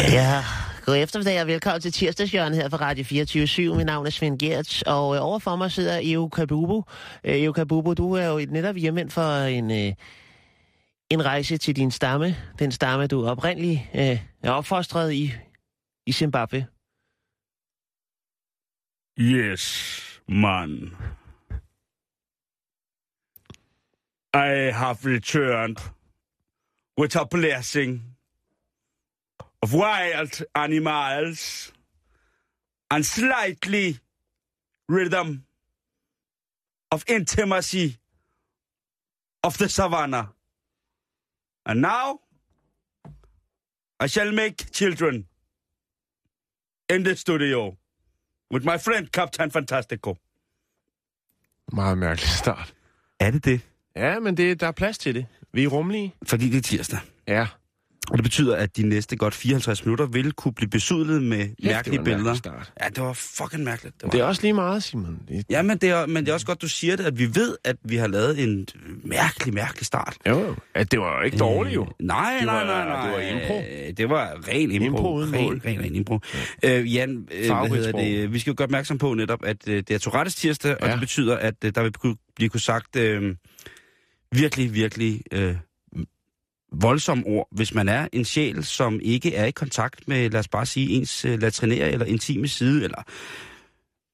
Ja, god eftermiddag og velkommen til tirsdagshjørnet her fra Radio 24 Mit navn er Svend Gertz, og øh, overfor mig sidder Eo Kabubu. Øh, Eo Kabubu, du er jo netop hjemvendt for en, øh, en rejse til din stamme. Den stamme, du oprindeligt øh, er opfostret i, i Zimbabwe. Yes, man. I have returned with a blessing of wild animals and slightly rhythm of intimacy of the savannah. And now I shall make children in the studio with my friend Captain Fantastico. Meget mærkelig start. Er det det? Ja, men det, der er plads til det. Vi er rummelige. Fordi det er tirsdag. Ja. Og det betyder, at de næste godt 54 minutter vil kunne blive besudlet med det mærkelige billeder. start. Ja, det var fucking mærkeligt. Det var. Det er også lige meget, Simon. Det, Ja, men det, er, men det er også godt, du siger det, at vi ved, at vi har lavet en mærkelig, mærkelig start. jo, jo. At det var jo ikke dårligt, jo. Øh, Nej, Det nej, var- nej, nej. det var impro. Øh, Det var ren impro. Impro uden ren, ren, ren impro. Øh, Jan, øh, hvad hedder det? vi skal jo gøre opmærksom på netop, at øh, det er Tourettes tirsdag, og Ja. det betyder, at øh, der vil blive kunne sagt øh, virkelig, virkelig øh, voldsomme ord, hvis man er en sjæl, som ikke er i kontakt med, lad os bare sige, ens øh, latrinære eller intime side, eller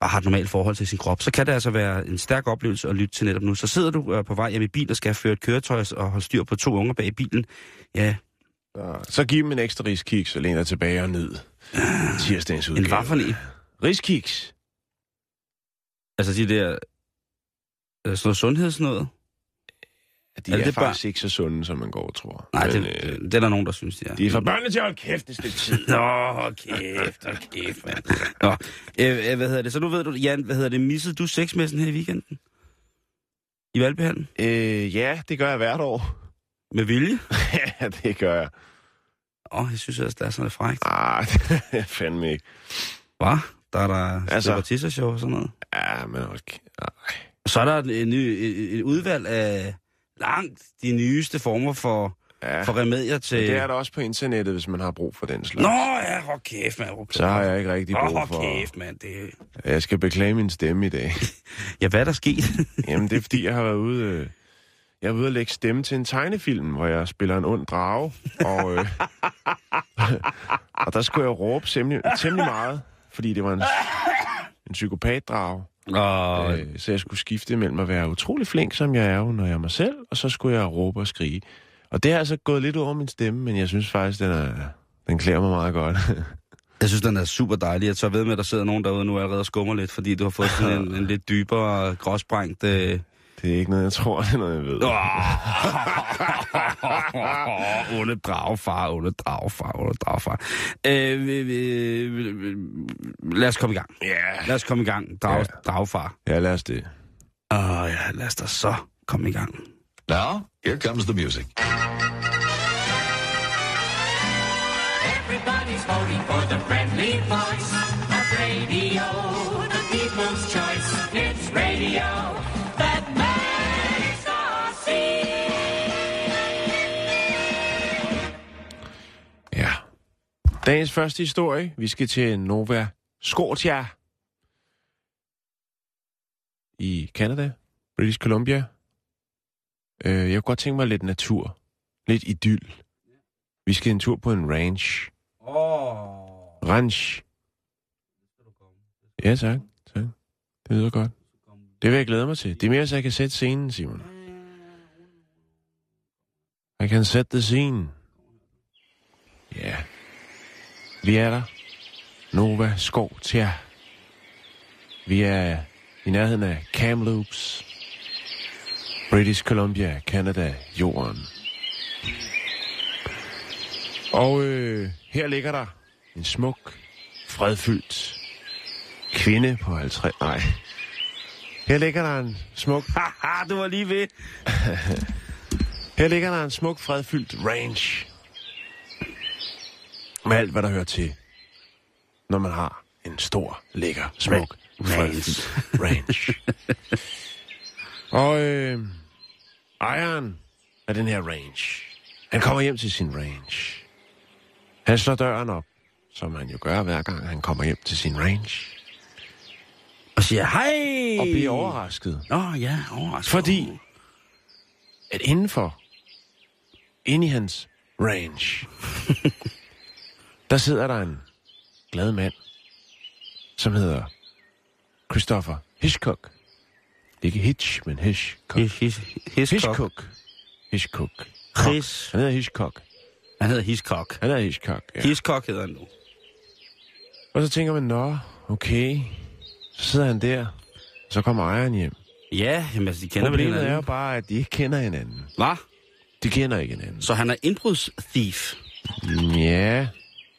bare har et normalt forhold til sin krop, så kan det altså være en stærk oplevelse at lytte til netop nu. Så sidder du øh, på vej hjem i bil og skal føre et køretøj og holde styr på to unger bag i bilen. Ja, Så, giv dem en ekstra riskiks og læn dig tilbage og nyd tirsdagens udgave. en hvad for en? Riskiks. Altså de der... øh, Sådan noget sundhedsnød? De Er er, det er bare- faktisk ikke så sunde, som man går og tror. Nej, Men, det, øh, det er der nogen, der synes, de er. de er for børnene til at holde kæft et stykke tid. Nå, kæft, hold kæft, mand. Nå, øh, øh, hvad hedder det? Så nu ved du, Jan, hvad hedder det? Missede du sexmessen her i weekenden? I Valbehallen? øh, ja, det gør jeg hvert år. Med vilje? ja, det gør jeg. Åh, oh, jeg synes også, det er sådan lidt frækt. Ah, det er fandme ikke. Hvad? Der er der Altså- altså... show og sådan noget. Ja, men okay. Ej. Så er der et, ny, et, et udvalg af langt de nyeste former for, Ja, for remedier men til... det er der også på internettet, hvis man har brug for den slags. Nå, ja, hold kæft, mand. Så har jeg ikke rigtig brug for... kæft, mand. Det... Jeg skal beklage min stemme i dag. Ja, hvad er der sket? Jamen, det er fordi, jeg har været ude... øh, Jeg er ude at lægge stemme til en tegnefilm, hvor jeg spiller en ond drage. Og, øh, og der skulle jeg råbe temmelig, temmelig meget, fordi det var en, en psykopatdrage. Og... Øh, så jeg skulle skifte mellem at være utrolig flink, som jeg er jo, når jeg er mig selv, og så skulle jeg råbe og skrige. Og det har altså gået lidt over min stemme, men jeg synes faktisk, den, er, den klæder mig meget godt. Jeg synes, den er super dejlig. Jeg tager ved med, at der sidder nogen derude nu allerede og skummer lidt, fordi du har fået sådan en, en lidt dybere, gråsprængt... Øh... det er ikke noget, jeg tror, det er noget, jeg ved. Oh, onde dragfar, onde dragfar, onde dragfar. Øh, vi, vi, vi, lad os komme i gang. Ja. Lad os komme i gang, drag, Ja. dragfar. Ja, lad os det. Åh oh, ja, lad os da så komme i gang. Now, here comes the music. Everybody's voting for the friendly voice of radio, the people's choice. It's radio Dagens første historie. Vi skal til Nova Scotia i Canada, British Columbia. Øh, jeg kunne godt tænke mig lidt natur. Lidt idyll. Vi skal en tur på en ranch. Oh. Ranch. Ja, tak. tak. Det lyder godt. Det vil jeg glæde mig til. Det er mere, så jeg kan sætte scenen, Simon. Jeg kan sætte the scene. Ja. Vi er der. Nova Scotia. Vi er i nærheden af Kamloops. British Columbia, Canada, jorden. Og øh, her ligger der en smuk, fredfyldt kvinde på 50... Nej. Her ligger der en smuk... Haha, du var lige ved. Her ligger der en smuk, fredfyldt range. Med alt, hvad der hører til, når man har en stor, lækker, smuk, fredfyldt range. Og øh, ejeren af den her range, han kommer hjem til sin range. Han slår døren op, som han jo gør hver gang, han kommer hjem til sin range. Og siger hej. Og bliver overrasket. Nå ja, overrasket. Fordi at indenfor, inde i hans range, der sidder der en glad mand, som hedder Christopher Hitchcock. Ikke Hitch, men Hitchcock. Hiscock. Hitchcock. Hitchcock. Chris. Han hedder Hitchcock. Han hedder Hiscock. Han hedder Hitchcock, ja. Hiscock hedder han nu. Og så tænker man, nå, okay. Så sidder han der. Så kommer ejeren hjem. Ja, jamen, altså, de kender vel Problemet er jo hinanden. bare, at de ikke kender hinanden. Hvad? De kender ikke hinanden. Så han er indbrudsthief. Ja,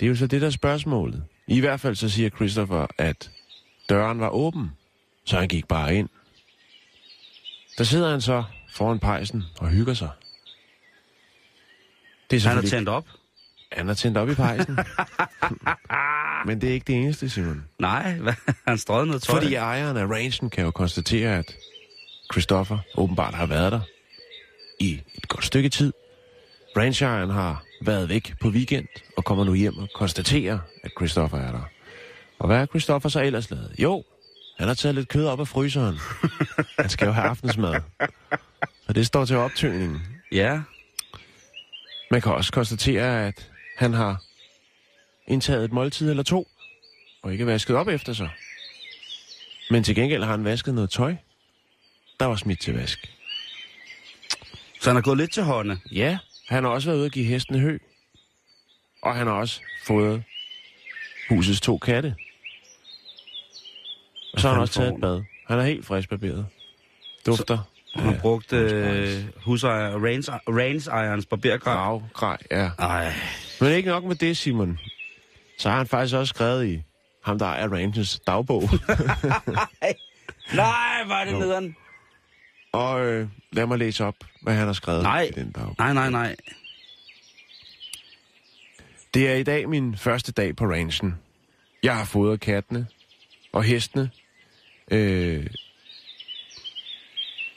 det er jo så det, der er spørgsmålet. I hvert fald så siger Christopher, at døren var åben, så han gik bare ind. Der sidder han så foran pejsen og hygger sig. Det er Han er tændt op. han er tændt op i pejsen. Men det er ikke det eneste, Simon. Nej, han strøget noget tøj. Fordi ejeren af rangen kan jo konstatere, at Christopher åbenbart har været der i et godt stykke tid. Rangeejeren har været væk på weekend og kommer nu hjem og konstaterer, at Christopher er der. Og hvad har Christopher så ellers lavet? Jo, han har taget lidt kød op af fryseren. Han skal jo have aftensmad. Og det står til optøningen. Ja, Man kan også konstatere, at han har indtaget et måltid eller to, og ikke vasket op efter sig. Men til gengæld har han vasket noget tøj, der var smidt til vask. så han er gået lidt til hånden. Ja, han har også været ude at give hesten hø. Og han har også fået husets to katte. Og så har han også taget et bad. Han er helt frisk barberet. Dufter. Han har brugt øh, husejer, range, range-ejerens barbergrej. Grav, grej, ja. Ej, Men ikke nok med det, Simon. Så har han faktisk også skrevet i ham, der er Ranges dagbog. nej, var det nederen. Og øh, lad mig læse op, hvad han har skrevet Nej. i den dagbog. Nej, nej, nej. Det er i dag min første dag på ranchen. Jeg har fodret kattene og hestene. Øh,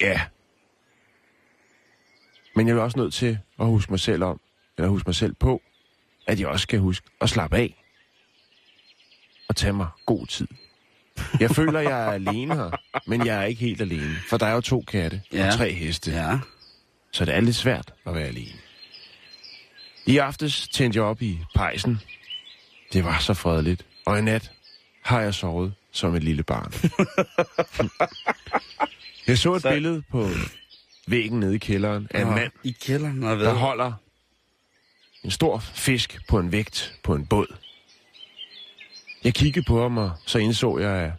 ja. Men jeg er også nødt til at huske mig selv om, eller huske mig selv på, at jeg også skal huske at slappe af. Og tage mig god tid. Jeg føler, jeg er alene her, men jeg er ikke helt alene. For der er jo to katte Ja. og tre heste. Ja. Så det er lidt svært at være alene. I aftes tændte jeg op i pejsen. Det var så fredeligt. Og i nat har jeg sovet som et lille barn. jeg så et Så- billede på væggen nede i kælderen af en mand, I kælderen der holder en stor fisk på en vægt på en båd. Jeg kiggede på ham, og så indså jeg, at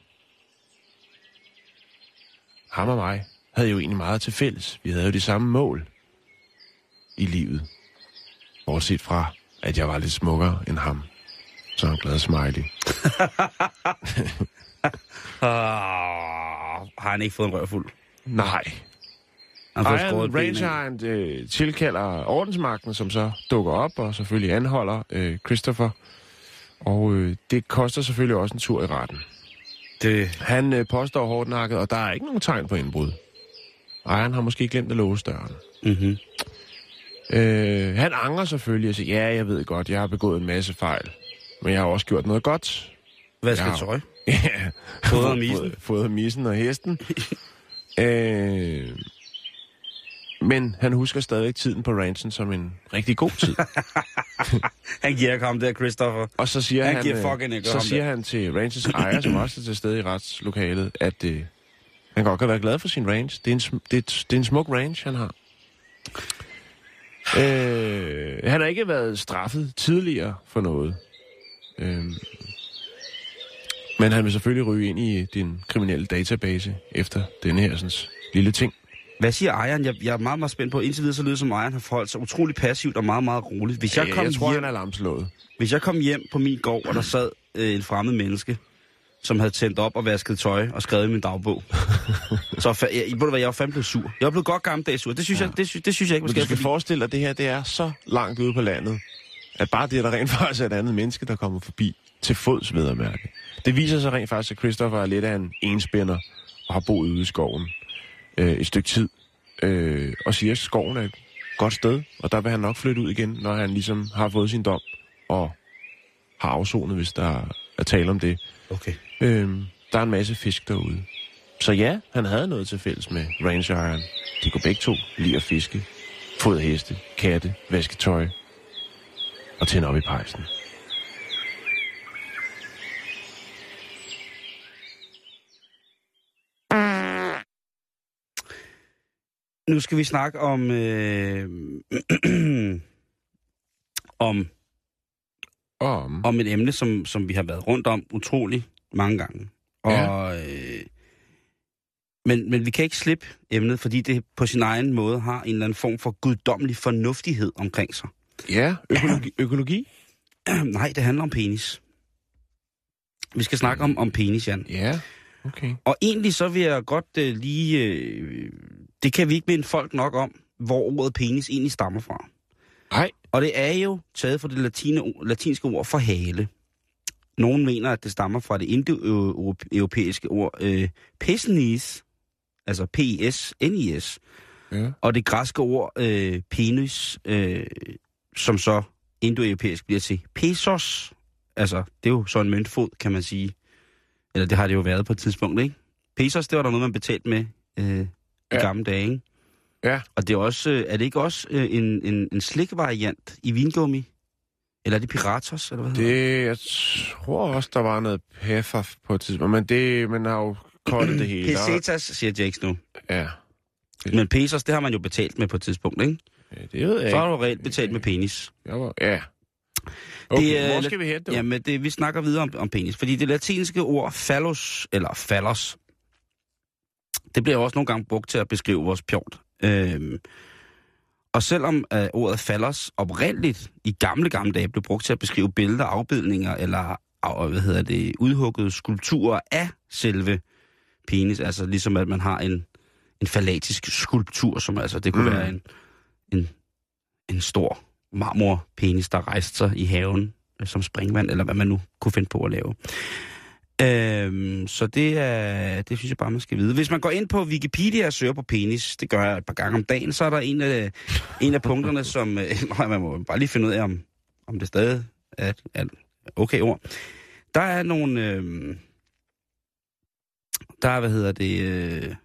ham og mig havde jo egentlig meget til fælles. Vi havde jo de samme mål i livet. Bortset fra, at jeg var lidt smukkere end ham. Så en glad smiley. Ah, har han ikke fået en røvfuld? Nej. Han Iron. Rangeren øh, tilkalder ordensmagten, som så dukker op og selvfølgelig anholder øh, Christopher. Og øh, det koster selvfølgelig også en tur i retten. Det, Han øh, påstår hårdt nakket, og der er ikke nogen tegn på indbrud. Ejeren har måske glemt at låse døren. mm-hmm. Øh, han angrer selvfølgelig og siger, ja, jeg ved godt, jeg har begået en masse fejl. Men jeg har også gjort noget godt. Hvad skal ja. tøj? Ja. Fodret missen. Fodret missen og hesten. øh, men han husker stadigvæk tiden på ranchen som en rigtig god tid. Han giver ikke ham der, Christopher. Og så siger Han han, giver øh, fucking ikke så siger der. han til ranchens ejer, som også er til stede i retslokalet, at øh, han godt kan være glad for sin range. Det er en, det er, et- det er en smuk range, han har. Øh, han har ikke været straffet tidligere for noget. Øh, men han vil selvfølgelig ryge ind i din kriminelle database efter denne her sådan, lille ting. Hvad siger ejeren? Jeg, jeg er meget, meget spændt på. Indtil videre så lyder som, ejeren har forholdt sig utrolig passivt og meget, meget roligt. Hvis jeg, kom jeg tror, hjem, han er hvis jeg kom hjem på min gård, og der sad øh, en fremmed menneske, som havde tændt op og vasket tøj og skrevet i min dagbog, så jeg, ved du hvad, jeg var fandme blevet sur. Jeg var blevet godt gammeldags sur. Det synes, ja. jeg, det, sy- det synes jeg ikke, Men måske du skal forestille dig, at det her det er så langt ude på landet, at bare det, at der rent faktisk er et andet menneske, der kommer forbi til fods ved at mærke. Det viser sig rent faktisk, at Christopher er lidt af en enspænder og har boet ude i skoven øh, et stykke tid. Øh, og siger, at skoven er et godt sted, og der vil han nok flytte ud igen, når han ligesom har fået sin dom og har afsonet, hvis der er tale om det. Okay. Øhm, der er en masse fisk derude. Så ja, han havde noget til fælles med rangeren. De kunne begge to lide at fiske, fodre heste, katte, vaske tøj og tænde op i pejsen. Nu skal vi snakke om... Øh, om Om. om et emne, som, som vi har været rundt om utrolig mange gange. Og, øh, men, men vi kan ikke slippe emnet, fordi det på sin egen måde har en eller anden form for guddommelig fornuftighed omkring sig. Ja, økologi. økologi? Nej, det handler om penis. Vi skal snakke om, om penis, Jan. Ja, okay. Og egentlig så vil jeg godt øh, lige... Øh, det kan vi ikke minde folk nok om, hvor ordet penis egentlig stammer fra. Nej. Og det er jo taget fra det latine, latinske ord for hale. Nogle mener, at det stammer fra det indoeuropæiske ord øh, pesnis, altså P-E-S-N-I-S, Ja. og det græske ord øh, penis, øh, som så indoeuropæisk bliver til pesos. Altså, det er jo så en møntfod, kan man sige. Eller det har det jo været på et tidspunkt, ikke? Pesos, det var der noget, man betalte med øh, i Ja. gamle dage, ikke? Ja. Og det er, også, øh, er det ikke også øh, en, en, en slikvariant i vingummi? Eller er det Piratos, eller hvad Det, jeg tror også, der var noget peffer på et tidspunkt, men det, man har jo kortet det hele. Pesetas, siger Jakes nu. Ja, Men pesos, det har man jo betalt med på et tidspunkt, ikke? Ja, det ved jeg Så har du reelt betalt med penis. Jeg var, ja. Okay, Det hvor skal vi hen? Jamen, det, vi snakker videre om, om penis. Fordi det latinske ord phallus, eller phallus, det bliver også nogle gange brugt til at beskrive vores pjort. Øhm, og selvom uh, ordet phallus oprindeligt i gamle, gamle dage blev brugt til at beskrive billeder, afbildninger eller af, hvad hedder det, udhuggede skulpturer af selve penis, altså ligesom at man har en, en fallatisk skulptur, som altså, det kunne mm. være en, en, en stor marmorpenis, der rejste sig i haven øh, som springvand, eller hvad man nu kunne finde på at lave. Øhm, så det, er, det synes jeg bare, man skal vide. Hvis man går ind på Wikipedia og søger på penis, det gør jeg et par gange om dagen, så er der en af, en af punkterne, som... Øh, man må bare lige finde ud af, om, om det stadig er, et- er et okay ord. Der er nogle... Øh, der er, hvad hedder det... Øh,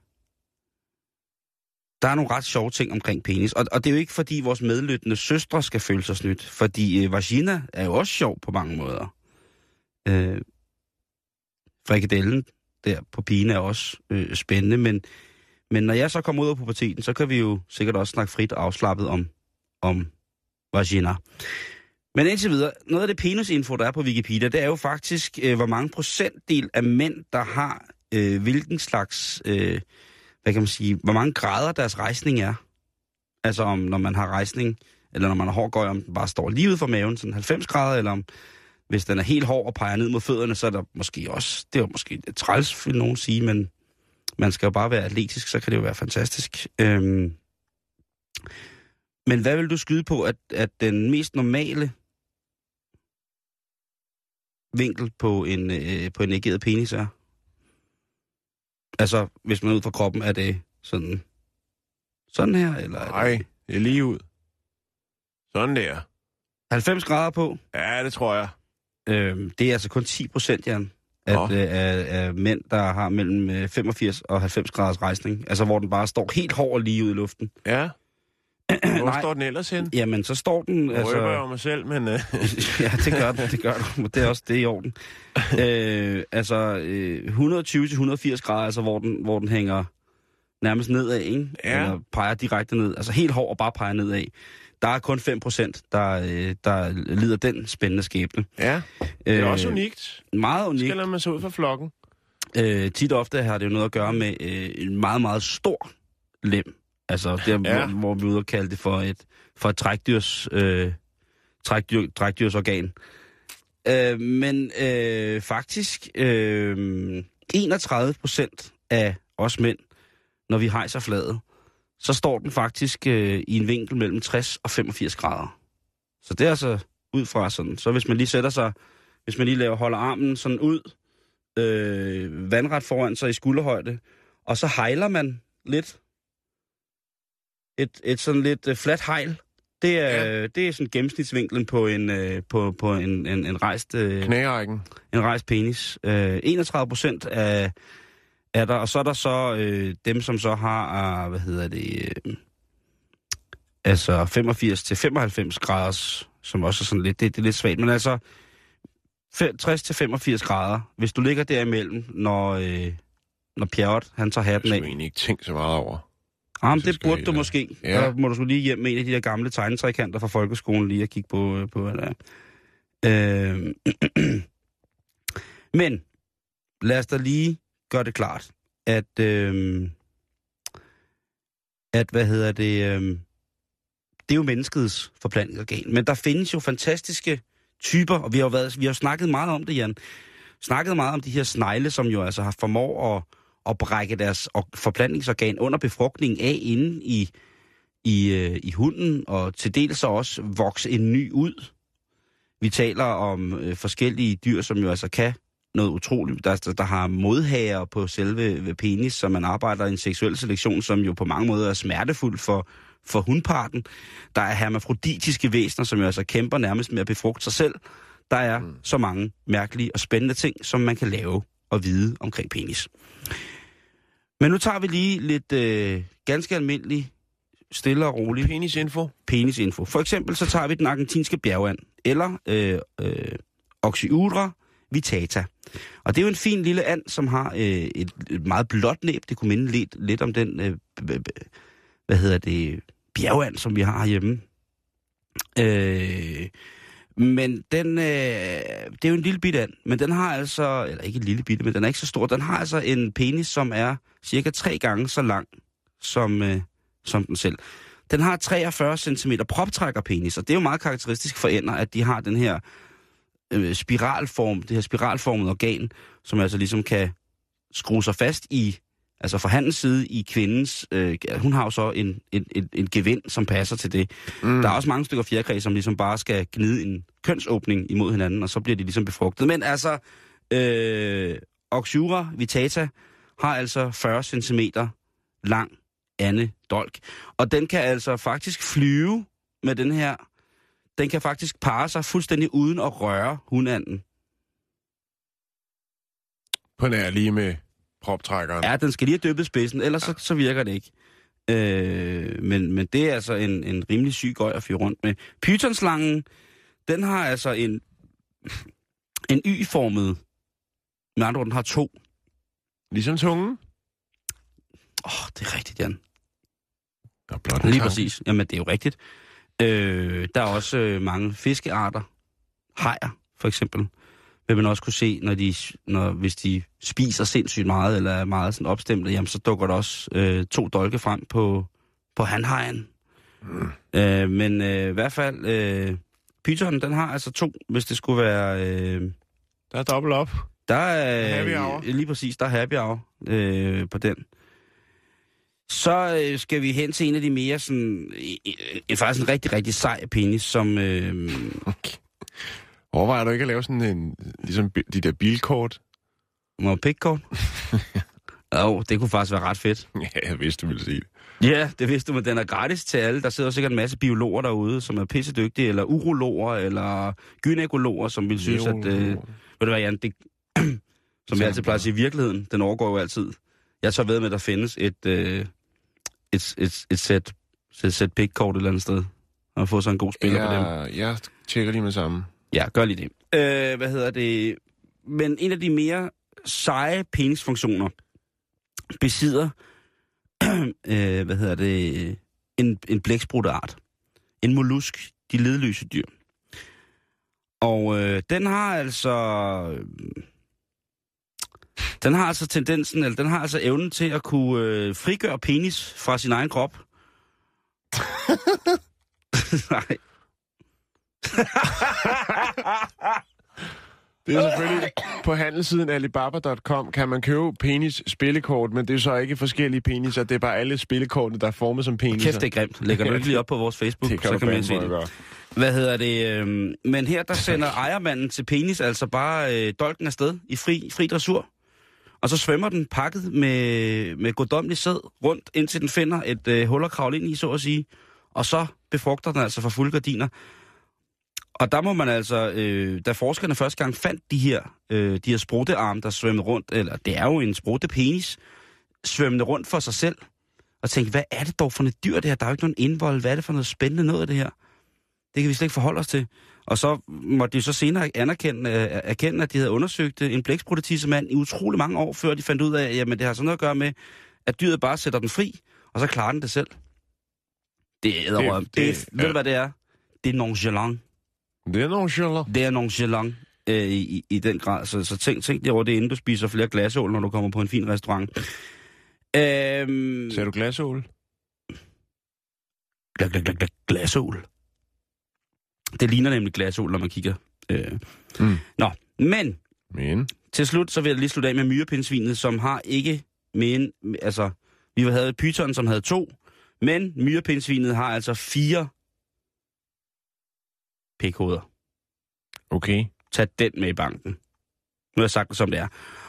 der er nogle ret sjove ting omkring penis. Og, og det er jo ikke, fordi vores medlyttende søstre skal føle sig snydt. Fordi øh, vagina er jo også sjov på mange måder. Øh, frikadellen der på pigen er også øh, spændende. Men, men når jeg så kommer ud af puberteten, så kan vi jo sikkert også snakke frit og afslappet om, om vagina. Men indtil videre, noget af det penisinfo, der er på Wikipedia, det er jo faktisk, øh, hvor mange procentdel af mænd, der har øh, hvilken slags, øh, hvad kan man sige, hvor mange grader deres rejsning er. Altså om, når man har rejsning, eller når man har hård gøj, om den bare står lige ud for maven, sådan 90 grader, eller om, hvis den er helt hård og peger ned mod fødderne, så er der måske også, det er måske lidt træls, vil nogen sige, men man skal jo bare være atletisk, så kan det jo være fantastisk. Øhm, men hvad vil du skyde på, at, at den mest normale vinkel på en, øh, på en ægget penis er? Altså, hvis man er ud fra kroppen, er det sådan, sådan her, eller er Nej, det det er lige ud. Sådan der. 90 grader på? Ja, det tror jeg. Øhm, det er altså kun 10 procent, Jan, at, Nå. øh, af, af mænd, der har mellem øh, 85 og 90 graders rejsning. Altså, hvor den bare står helt hård og lige ud i luften. Ja. Hvor Nej. står den ellers hen? Jamen, så står den... Nu altså... røber jeg mig selv, men... Uh... ja, det gør den, det gør den. Det er også det er i orden. øh, altså, øh, 120-180 grader, altså, hvor den, hvor den hænger nærmest nedad, ikke? Ja. Eller peger direkte ned. Altså, helt hård og bare peger nedad. Der er kun 5 procent, der, øh, der lider den spændende skæbne. ja, det er også unikt. Meget unikt. Skiller man sig ud fra flokken. Øh, tit ofte har det jo noget at gøre med øh, en meget, meget stor lem. Altså, der, ja. Hvor, hvor vi ude og kalde det for et, for et trækdyrs, øh, trækdyr, trækdyrsorgan. Øh, men øh, faktisk, øh, 31 procent af os mænd, når vi hejser fladet, så står den faktisk øh, i en vinkel mellem 60 og 85 grader. Så det er altså ud fra sådan. Så hvis man lige sætter sig, hvis man lige laver, holder armen sådan ud, øh, vandret foran sig i skulderhøjde, og så hejler man lidt. Et, et sådan lidt øh, fladt hejl. Det er, ja. det er sådan gennemsnitsvinklen på en, øh, på, på en, en, en, rejst, øh, Knærækken. en rejst penis. Øh, 31 procent af er der, og så er der så øh, dem, som så har, øh, hvad hedder det, øh, altså 85 til 95 graders, som også er sådan lidt, det, det er lidt svagt, men altså 60 til 85 grader, hvis du ligger derimellem, når, øh, når Pjerrot, han tager Jeg hatten af. skulle egentlig ikke tænke så meget over. Men hvis jeg det burde du måske. Ja. Der må du skulle lige hjem med en af de der gamle tegnetrækanter fra folkeskolen lige at kigge på, øh, på hvad der er. Øh, men lad os da lige gøre det klart, at, øh, at hvad hedder det, øh, det er jo menneskets forplantningsorgan. Men der findes jo fantastiske typer, og vi har jo, været, vi har snakket meget om det, Jan. Snakket meget om de her snegle, som jo altså har formår at, at brække deres or- forplantningsorgan under befrugtningen af inde i, i, øh, i hunden, og til dels så også vokse en ny ud. Vi taler om øh, forskellige dyr, som jo altså kan noget utroligt. Der, der, der har modhager på selve penis, så man arbejder i en seksuel selektion, som jo på mange måder er smertefuld for, for hundparten. Der er hermafroditiske væsener, som jo altså kæmper nærmest med at befrugte sig selv. Der er mm. så mange mærkelige og spændende ting, som man kan lave og vide omkring penis. Men nu tager vi lige lidt øh, ganske almindelig, stille og rolig Penisinfo. penisinfo. For eksempel så tager vi den argentinske bjergand, eller øh, øh, Oxyudra vitata. Og det er jo en fin lille and, som har øh, et, et meget blåt næb. Det kunne minde lidt, lidt om den, øh, hvad hedder det, bjergand, som vi har herhjemme. Øh, men den, øh, det er jo en lille bitte and, men den har altså, eller ikke en lille bitte, men den er ikke så stor, den har altså en penis, som er cirka tre gange så lang som, øh, som den selv. Den har 43 cm proptrækkerpenis, og det er jo meget karakteristisk for ænder, at de har den her øh, spiralform, det her spiralformede organ, som altså ligesom kan skrue sig fast i, altså fra handens side i kvindens, øh, hun har jo så en, en, en, en gevind, som passer til det. Mm. Der er også mange stykker fjerkræ, som ligesom bare skal gnide en kønsåbning imod hinanden, og så bliver de ligesom befrugtet. Men altså, øh, Oxura vitata har altså 40 cm lang ande dolk. Og den kan altså faktisk flyve med den her, den kan faktisk parre sig fuldstændig uden at røre hundanden. På nær lige med proptrækkeren. Ja, den skal lige have dyppet spidsen, ellers så, så virker det ikke. Øh, men, men det er altså en, en rimelig syg gøj at fyre rundt med. Pythonslangen, den har altså en, en y-formet, med andre ord, den har to. Ligesom tungen. Åh, oh, det er rigtigt, Jan. Der er blot Lige præcis. Jamen, det er jo rigtigt. Øh, der er også øh, mange fiskearter. Hajer, for eksempel. Vil man også kunne se, når de, når, hvis de spiser sindssygt meget, eller er meget sådan opstemte, jamen, så dukker der også øh, to dolke frem på, på handhajen. Mm. Øh, men øh, i hvert fald, øh, pytonen, den har altså to, hvis det skulle være... Øh, Der er dobbelt op. der er... Happy hour. Lige præcis, der er happy hour øh, på den. Så øh, skal vi hen til en af de mere sådan... Øh, øh, faktisk en rigtig, rigtig sej penis, som... Øh, Overvejer du ikke at lave sådan en, ligesom de der bilkort? må pikkort. Jo, det kunne faktisk være ret fedt. Ja, jeg vidste, du ville sige det. Ja, det vidste du, men den er gratis til alle. Der sidder sikkert en masse biologer derude, som er pissedygtige, eller urologer, eller gynækologer, som vil synes, at... Øh, ved du hvad, Jan, det, som jeg altid plejer at sige, virkeligheden, den overgår jo altid. Jeg så ved med, at der findes et, øh, et, et, et sæt, et sæt pikkort et eller andet sted, og få sig en god spiller på dem. Ja, jeg tjekker lige med sammen. Ja, gør lige det. Øh, hvad hedder det? Men en af de mere seje penisfunktioner besidder, øh, hvad hedder det, en, en blæksprutteart. En mollusk, de ledløse dyr. Og øh, den har altså... øh, Den har altså tendensen, eller den har altså evnen til at kunne øh, frigøre penis fra sin egen krop, Nej. Det er selvfølgelig på handelssiden alibaba.com kan man købe penis spillekort, men det er så ikke forskellige peniser, det er bare alle spillekortene, der er formet som peniser. Kæft, det er grimt. Lægger du ikke lige op på vores Facebook, det kan så kan man se det. gøre. Hvad hedder det? øhm, men her, der sender ejermanden til penis altså bare øh, dolken afsted i fri, fri dressur. Og så svømmer den pakket med, med goddommelig sæd rundt, indtil den finder et øh, hul at kravle ind i, så at sige. Og så befrugter den altså for fulde gardiner. Og der må man altså, øh, da forskerne første gang fandt de her, øh, de her spruttearme, der svømmede rundt, eller det er jo en spruttepenis, svømmende rundt for sig selv, og tænkte, hvad er det dog for et dyr det her? Der er jo ikke nogen indvold. Hvad er det for noget spændende noget af det her? Det kan vi slet ikke forholde os til. Og så måtte de så senere anerkende, øh, erkende, at de havde undersøgt øh, en blækspruttitissemand i utrolig mange år, før de fandt ud af, at jamen, det har sådan noget at gøre med, at dyret bare sætter den fri, og så klarer den det selv. Det er, det, det, det, ved du, hvad det er? Det er nonchalant. Det er nogle sjældent. Det er nonchalant øh, i, i, den grad. Så, så tænk, tænk lige over det, inden du spiser flere glasål, når du kommer på en fin restaurant. Øhm, Ser du glasål? gla, gla, gla, gla, glasål. Det ligner nemlig glasål, når man kigger. Øh. Mm. Nå, men Men, til slut, så vil jeg lige slutte af med myrepindsvinet, som har ikke men, altså, vi havde pyton, som havde to, men myrepindsvinet har altså fire pikhoveder. okay. Tag den med i banken. Nu har jeg sagt det, som det er.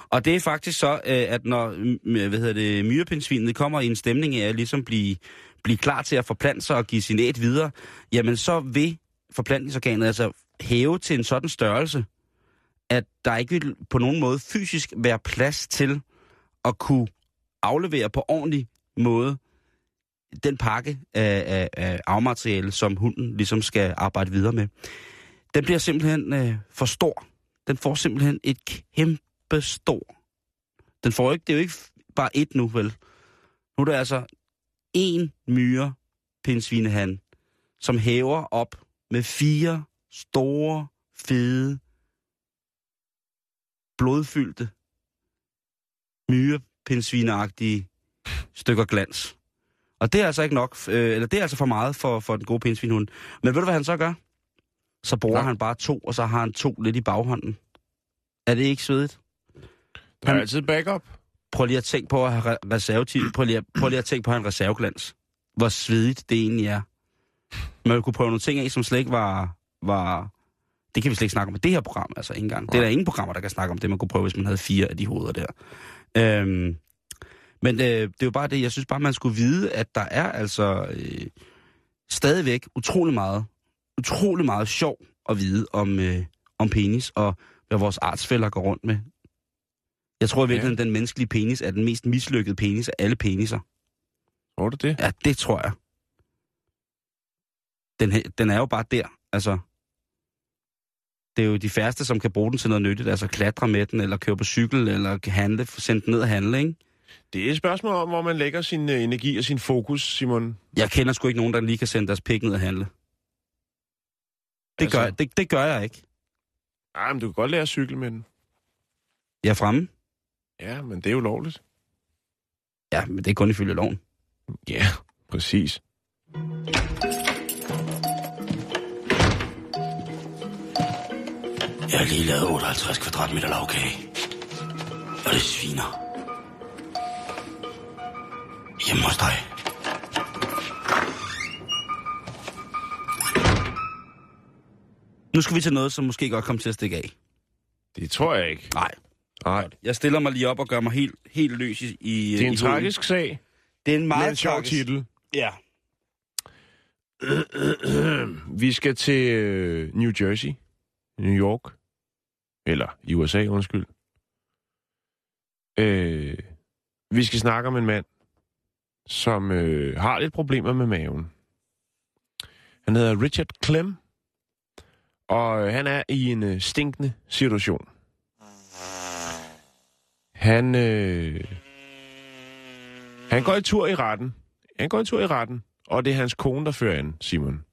Og det er faktisk så, øh, at når hvad hedder det, myrepindsvinet kommer i en stemning af at ligesom blive, blive klar til at forplante sig og give sin æt videre, jamen så vil forplantningsorganet altså hæve til en sådan størrelse, at der ikke vil på nogen måde fysisk være plads til at kunne aflevere på ordentlig måde den pakke af, af, af afmateriale, som hunden ligesom skal arbejde videre med. Den bliver simpelthen øh, for stor. Den får simpelthen et kæmpe stor. Den får ikke, det er jo ikke bare et nu, vel? Nu er der altså en myre pindsvinehan, som hæver op med fire store, fede, blodfyldte, myrepindsvineagtige stykker glans. Og det er altså ikke nok, øh, eller det er altså for meget for, for den gode pindsvinhund. Men ved du, hvad han så gør? Så bruger Ja. han bare to, og så har han to lidt i baghånden. Er det ikke svedigt? Der er altid backup. Prøv lige at tænke på at have re- reservetiv. Prøv lige, at, prøv lige at tænke på at have en reserveglans. Hvor svedigt det egentlig er. Man kunne prøve nogle ting af, som slet ikke var... var det kan vi slet ikke snakke om i det her program, altså ikke engang. Det er der ingen programmer, der kan snakke om det, man kunne prøve, hvis man havde fire af de hoveder der. Øhm, men øh, det er jo bare det, jeg synes bare, man skulle vide, at der er altså øh, stadigvæk utrolig meget, utrolig meget sjov at vide om, øh, om penis, og hvad vores artsfælder går rundt med. Jeg tror i virkeligheden, ja. den menneskelige penis er den mest mislykkede penis af alle peniser. Tror du det? Ja, det tror jeg. Den, den er jo bare der, altså. Det er jo de færreste, som kan bruge den til noget nyttigt, altså klatre med den, eller køre på cykel, eller handle, sende den ned og handle, ikke? Det er et spørgsmål om, hvor man lægger sin øh, energi og sin fokus, Simon. Jeg kender sgu ikke nogen, der lige kan sende deres pik ned og handle. Det, Altså- gør, jeg- det, det gør jeg ikke. Ah, men du kan godt lære at cykle med den. Jeg er fremme. Ja, men det er jo lovligt. Ja, men det er kun ifølge loven. Ja, præcis. Jeg har lige lavet 58 kvadratmeter lavkage. Og det sviner. Hjemme hos dig. Nu skal vi til noget, som måske godt kommer til at stikke af. Det tror jeg ikke. Nej. Nej. Jeg stiller mig lige op og gør mig helt, helt løs i, i Det er en i tragisk sag. hovedet. Det er en Meget en tragisk- titel. Ja. Vi skal til øh, New Jersey, New York, eller i USA, undskyld. Øh, vi skal snakke om en mand, som øh, har lidt problemer med maven. Han hedder Richard Clem, og øh, han er i en øh, stinkende situation. Han, øh, han går i tur i retten. Han går en tur i retten, og det er hans kone, der fører an, Simon.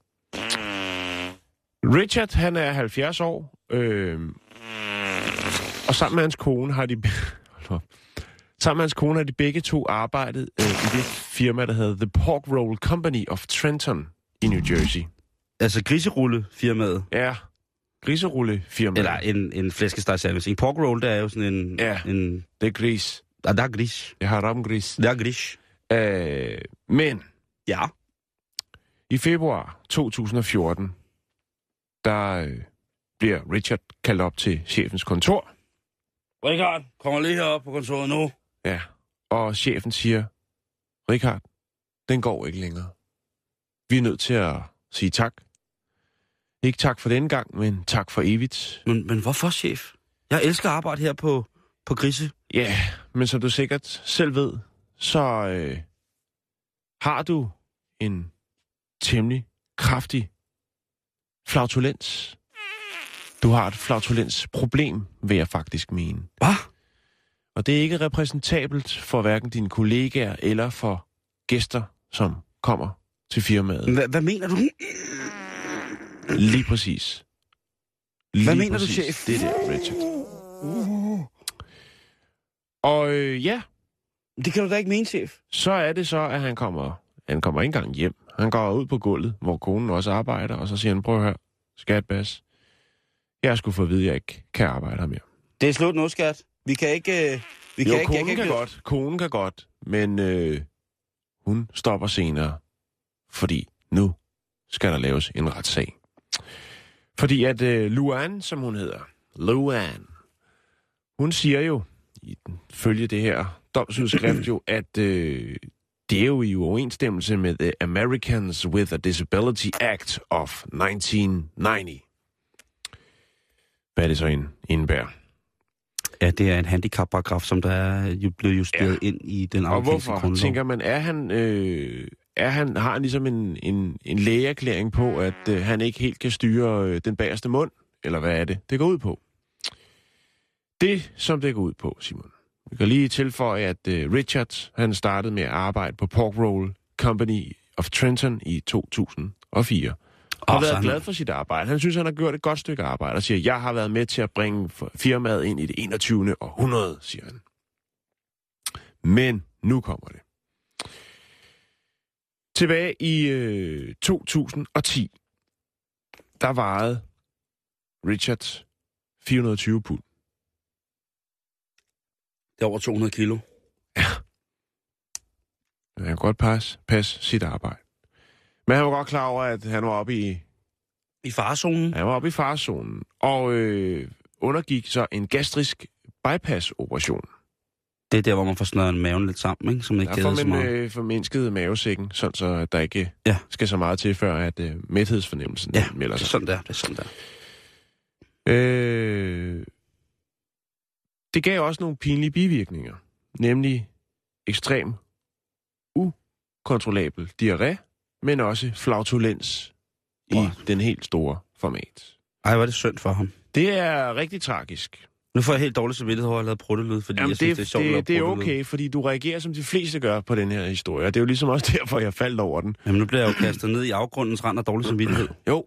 Richard, han er 70 år, øh, og sammen med hans kone har de... Hold op. Sammen med hans kone har de begge to arbejdet øh, i det firma, der hedder The Pork Roll Company of Trenton i New Jersey. Altså griserulle-firmaet. Ja, griserulle firma. Eller en, en flæskestegsandwich. En pork roll, det er jo sådan en... Ja. En, Det er gris. ah, der er gris. Jeg har ramgris. Der er gris. Øh, men Ja. i februar 2014, der øh, bliver Richard kaldt op til chefens kontor. Richard, kommer lige herop på kontoret nu. Ja, og chefen siger, Richard, den går ikke længere. Vi er nødt til at sige tak. Ikke tak for denne gang, men tak for evigt. Men, men hvorfor, chef? Jeg elsker at arbejde her på, på grise. Ja, men som du sikkert selv ved, så øh, har du en temmelig kraftig flautulens. Du har et flautulensproblem, vil jeg faktisk mene. Hvad? Og det er ikke repræsentabelt for hverken dine kollegaer eller for gæster, som kommer til firmaet. Hva, hvad mener du? Lige præcis. Lige Hvad mener du, præcis. chef? Det der, Richard. Og øh, ja, Det kan du da ikke mene, chef. så er det så, at han kommer, han kommer ikke engang hjem. Han går ud på gulvet, hvor konen også arbejder, og så siger han, prøv at høre, skat bas, jeg skulle få at vide, at jeg ikke kan arbejde her mere. Det er slut nu, skat. Vi kan ikke... øh, Vi Jo, kan ikke, konen jeg kan kan ikke... godt, konen kan godt, men øh, hun stopper senere, fordi nu skal der laves en retssag. Fordi at øh, Luan, som hun hedder, Luan, hun siger jo, i den, følge det her domsudskrift jo, at øh, det er jo i uoverensstemmelse med The Americans with a Disability Act of 1990. Hvad er det så en indebærer? Ja, det er en handicapparagraf, som der er jo blevet justeret ja. ind i den Og amerikanske hvorfor? grundlov. Tænker man, er han, øh, er han, har han ligesom en, en, en lægeerklæring på, at øh, han ikke helt kan styre øh, den bagerste mund? Eller hvad er det, det går ud på? Det, som det går ud på, Simon. Vi kan lige tilføje, at øh, Richard, han startede med at arbejde på Pork Roll Company of Trenton i 2004. Har været han- glad for sit arbejde. Han synes, han har gjort et godt stykke arbejde, og siger, jeg har været med til at bringe firmaet ind i det 21. århundrede, siger han. Men nu kommer det. Tilbage i øh, 2010, der vejede Richard 420 pund. Det er over 200 kilo. Han kan godt passe, passe sit arbejde. Men han var godt klar over, at han var oppe i, I farezonen? han var oppe i farezonen, og øh, undergik så en gastrisk bypass-operation. Det er der, hvor man får snøret maven lidt sammen, ikke? Så man ikke Der får så man meget. øh, formindsket mavesækken, sådan så at der ikke Ja. skal så meget til, før at øh, mæthedsfornemmelsen Ja, melder det er sig. sådan der. Det er sådan der. Øh, det gav også nogle pinlige bivirkninger, nemlig ekstrem ukontrollabel diarré, men også flautulens i Wow. den helt store format. Ej, er det synd for ham. Det er rigtig tragisk. Nu får jeg helt dårligt samvittighed over at lavet pruttelyd, fordi Jamen, jeg synes, det, det er sjovt at lave det, det er okay, fordi du reagerer, som de fleste gør på den her historie. og Det er jo ligesom også derfor, jeg faldt over den. Jamen, nu bliver jeg jo kastet ned i afgrundens rand af dårlig samvittighed. Jo,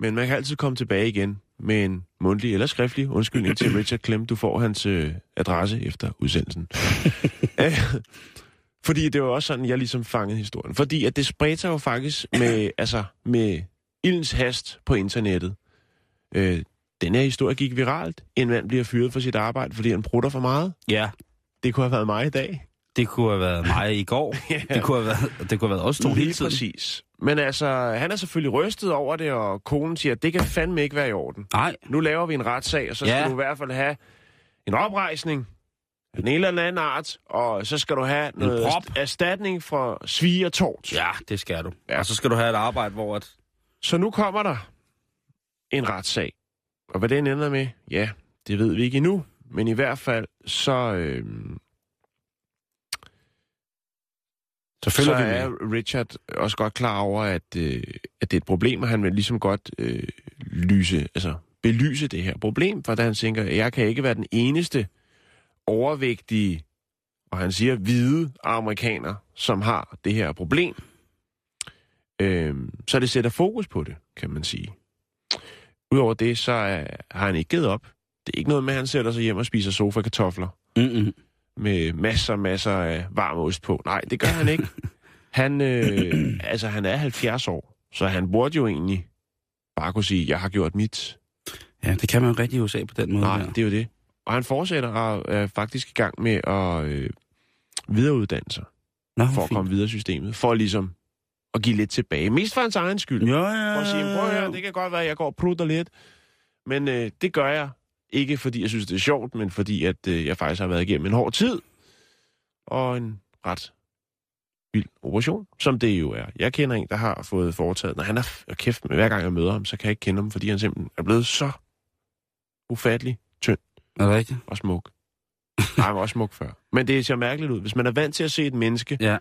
men man kan altid komme tilbage igen med en mundtlig eller skriftlig undskyldning til Richard Clem. Du får hans øh, adresse efter udsendelsen. Fordi det var også sådan, jeg ligesom fangede historien. Fordi at det spredte sig jo faktisk med, altså, med ildens hast på internettet. Øh, den her historie gik viralt. En mand bliver fyret for sit arbejde, fordi han prutter for meget. Ja, Det kunne have været mig i dag. det kunne have været mig i går. Det kunne have været, det kunne have været os to hele Lige tiden. præcis. Men altså, han er selvfølgelig rystet over det, og konen siger, at det kan fandme ikke være i orden. Nej, Nu laver vi en retssag, og så skal Ja. du i hvert fald have en oprejsning den ene eller anden art, og så skal du have noget prop. erst- erstatning for svig og tort. ja, det skal du. Ja. Og så skal du have et arbejde, hvor at... Så nu kommer der en retssag. Og hvad den ender med, ja, det ved vi ikke endnu. Men i hvert fald, så, øh, Så så følger vi er med. Richard også godt klar over, at, øh, at det er et problem, og han vil ligesom godt øh, lyse, altså belyse det her problem, for han tænker, jeg kan ikke være den eneste overvægtige, og han siger hvide amerikaner, som har det her problem. Øh, så det sætter fokus på det, kan man sige. Udover det, så er, har han ikke givet op. Det er ikke noget med, at han sætter sig hjem og spiser sofa-kartofler. Mm-mm. med masser og masser af varm ost på. Nej, det gør han ikke. Han, øh, altså, han er 70 år, så han burde jo egentlig bare kunne sige, jeg har gjort mit. Ja, det kan man jo rigtig i USA på den måde. Nej, der. det er jo det. Og han fortsætter og er faktisk i gang med at øh, videreuddanne sig Nå, for hvor at komme videre i systemet. For ligesom at give lidt tilbage. Mest for hans egen skyld. Ja, ja, For at sige, prøv høre, det kan godt være, at jeg går og prutter lidt. Men øh, det gør jeg ikke, fordi jeg synes, det er sjovt, men fordi at øh, jeg faktisk har været igennem en hård tid. Og en ret vild operation, som det jo er. Jeg kender en, der har fået foretaget. Når han er og kæft med, hver gang jeg møder ham, så kan jeg ikke kende ham, fordi han simpelthen er blevet så ufattelig Er det rigtigt? og smuk. Nej, var også smuk før. Men det ser mærkeligt ud. Hvis man er vant til at se et menneske, Ja.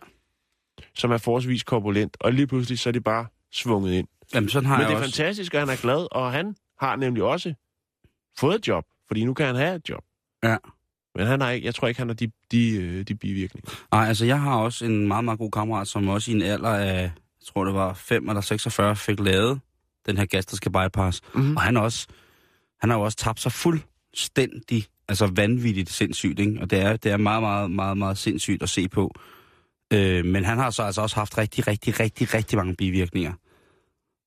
som er forholdsvis korpulent, og lige pludselig så er det bare svunget ind. Jamen, sådan har Men jeg det er også. fantastisk, at han er glad, og han har nemlig også fået et job, fordi nu kan han have et job. Ja. Men han har ikke, jeg tror ikke, han har de, de, øh, de bivirkninger. Nej, altså jeg har også en meget, meget god kammerat, som også i en alder af, jeg tror det var 5 eller 46, fik lavet den her gastriske bypass. Mhm. Og han, også, han har jo også tabt sig fuldstændig, altså vanvittigt sindssygt, ikke? Og det er, det er meget, meget, meget, meget sindssygt at se på. Øh, men han har så altså også haft rigtig, rigtig, rigtig, rigtig mange bivirkninger.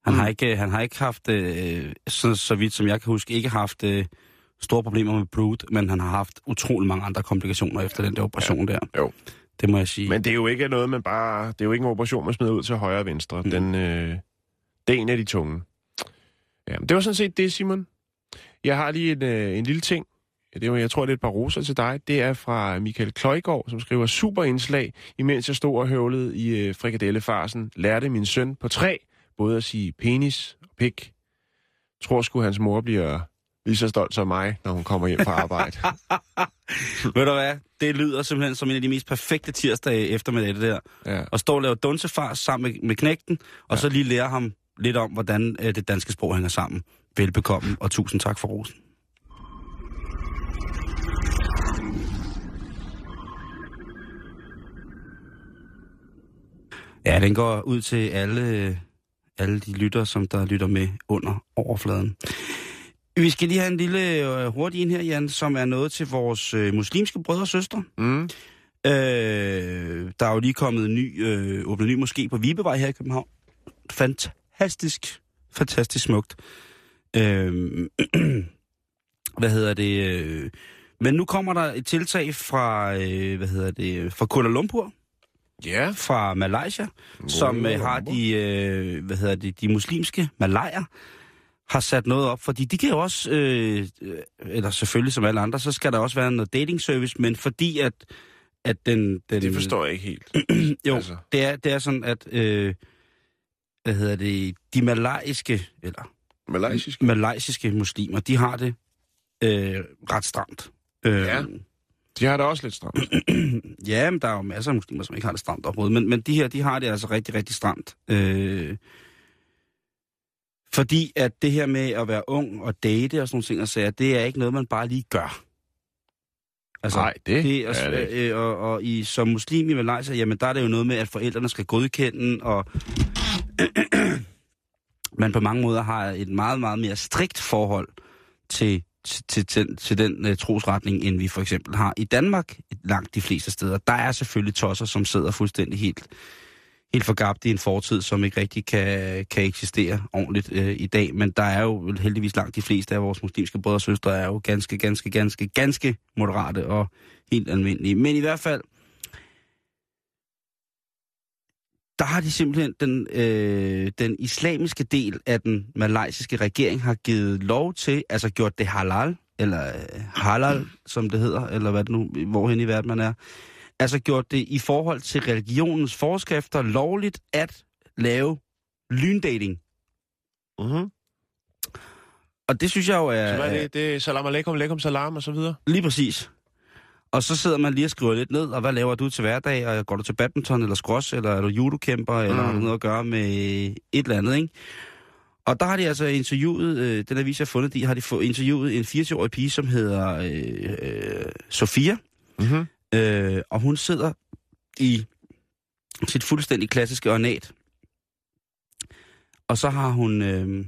Han, Mm. har, ikke, han har ikke haft, øh, så, så vidt som jeg kan huske, ikke haft øh, store problemer med blod, men han har haft utrolig mange andre komplikationer efter den der operation der. Jo. Det må jeg sige. Men det er jo ikke noget, man bare... Det er jo ikke en operation, man smider ud til højre og venstre. Mm. Den, øh, det er en af de tunge. Ja, men det var sådan set det, Simon. Jeg har lige en, øh, en lille ting. Det var, jeg tror, det er et par roser til dig. Det er fra Michael Kløjgaard, som skriver super indslag. Imens jeg stod og høvlede i øh, frikadellefarsen, lærte min søn på tre både at sige penis og pik. Tror sgu, hans mor bliver lige så stolt som mig, når hun kommer hjem fra arbejde. Ved du hvad? Det lyder simpelthen som en af de mest perfekte tirsdage eftermiddag, det der. ja. At stå og lave dunsefar sammen med, med knægten, og ja. så lige lære ham lidt om, hvordan øh, det danske sprog hænger sammen. Velbekomme, og tusind tak for rosen. Ja, den går ud til alle, alle de lytter, som der lytter med under overfladen. Vi skal lige have en lille øh, hurtig en her, Jan, som er noget til vores øh, muslimske brødre og søstre. Mm. Øh, der er jo lige kommet en ny, øh, åbnet ny moské på Vibevej her i København. Fantastisk, fantastisk smukt. Øh, hvad hedder det? Øh, men nu kommer der et tiltag fra, øh, hvad hedder det, fra Kuala Lumpur, Ja. fra Malaysia, som øh, har de, øh, hvad hedder det, de muslimske malayer, har sat noget op, fordi de kan jo også, øh, eller selvfølgelig som alle andre, så skal der også være noget dating service, men fordi at, at den, den... Det forstår jeg ikke helt. Jo, altså. det, er, det er sådan, at, øh, hvad hedder det, de malayiske, eller Malaysisk. malaysiske muslimer, de har det øh, ret stramt. Øh, Ja. De har det også lidt stramt. Ja, men der er jo masser af muslimer, som ikke har det stramt overhovedet. Men, men de her, de har det altså rigtig, rigtig stramt. Øh, fordi at det her med at være ung og date og sådan nogle ting, og sager, det er ikke noget, man bare lige gør. Altså, Nej, det, det er, er det ikke. øh, og, og i, som muslim i Malaysia, jamen der er det jo noget med, at forældrene skal godkende, og man på mange måder har et meget, meget mere strikt forhold til, til, til, til, til den uh, trosretning, end vi for eksempel har i Danmark langt de fleste steder. Der er selvfølgelig tosser, som sidder fuldstændig helt, helt forgabt i en fortid, som ikke rigtig kan, kan eksistere ordentligt uh, i dag. Men der er jo heldigvis langt de fleste af vores muslimske brødre og søstre, er jo ganske, ganske, ganske, ganske moderate og helt almindelige. Men i hvert fald, der har de simpelthen den, øh, den islamiske del af den malaysiske regering har givet lov til, altså gjort det halal, eller øh, halal, som det hedder, eller hvad det nu, hvorhen i verden man er. Altså gjort det i forhold til religionens forskrifter lovligt at lave lyndating. Mm-hmm. Og det synes jeg jo er... Så hvad er det? Det er salam alaikum, alaikum salam og så videre. Lige præcis. Og så sidder man lige og skriver lidt ned, og hvad laver du til hverdag? Og går du til badminton, eller squash, eller er du judokæmper, eller Mm. har du noget at gøre med et eller andet, ikke? Og der har de altså interviewet, øh, den avis, jeg har fundet, de har de fået interviewet en 80-årig pige, som hedder øh, øh, Sofia. Mm-hmm. Øh, og hun sidder i sit fuldstændig klassiske ornat. Og så har hun... Øh,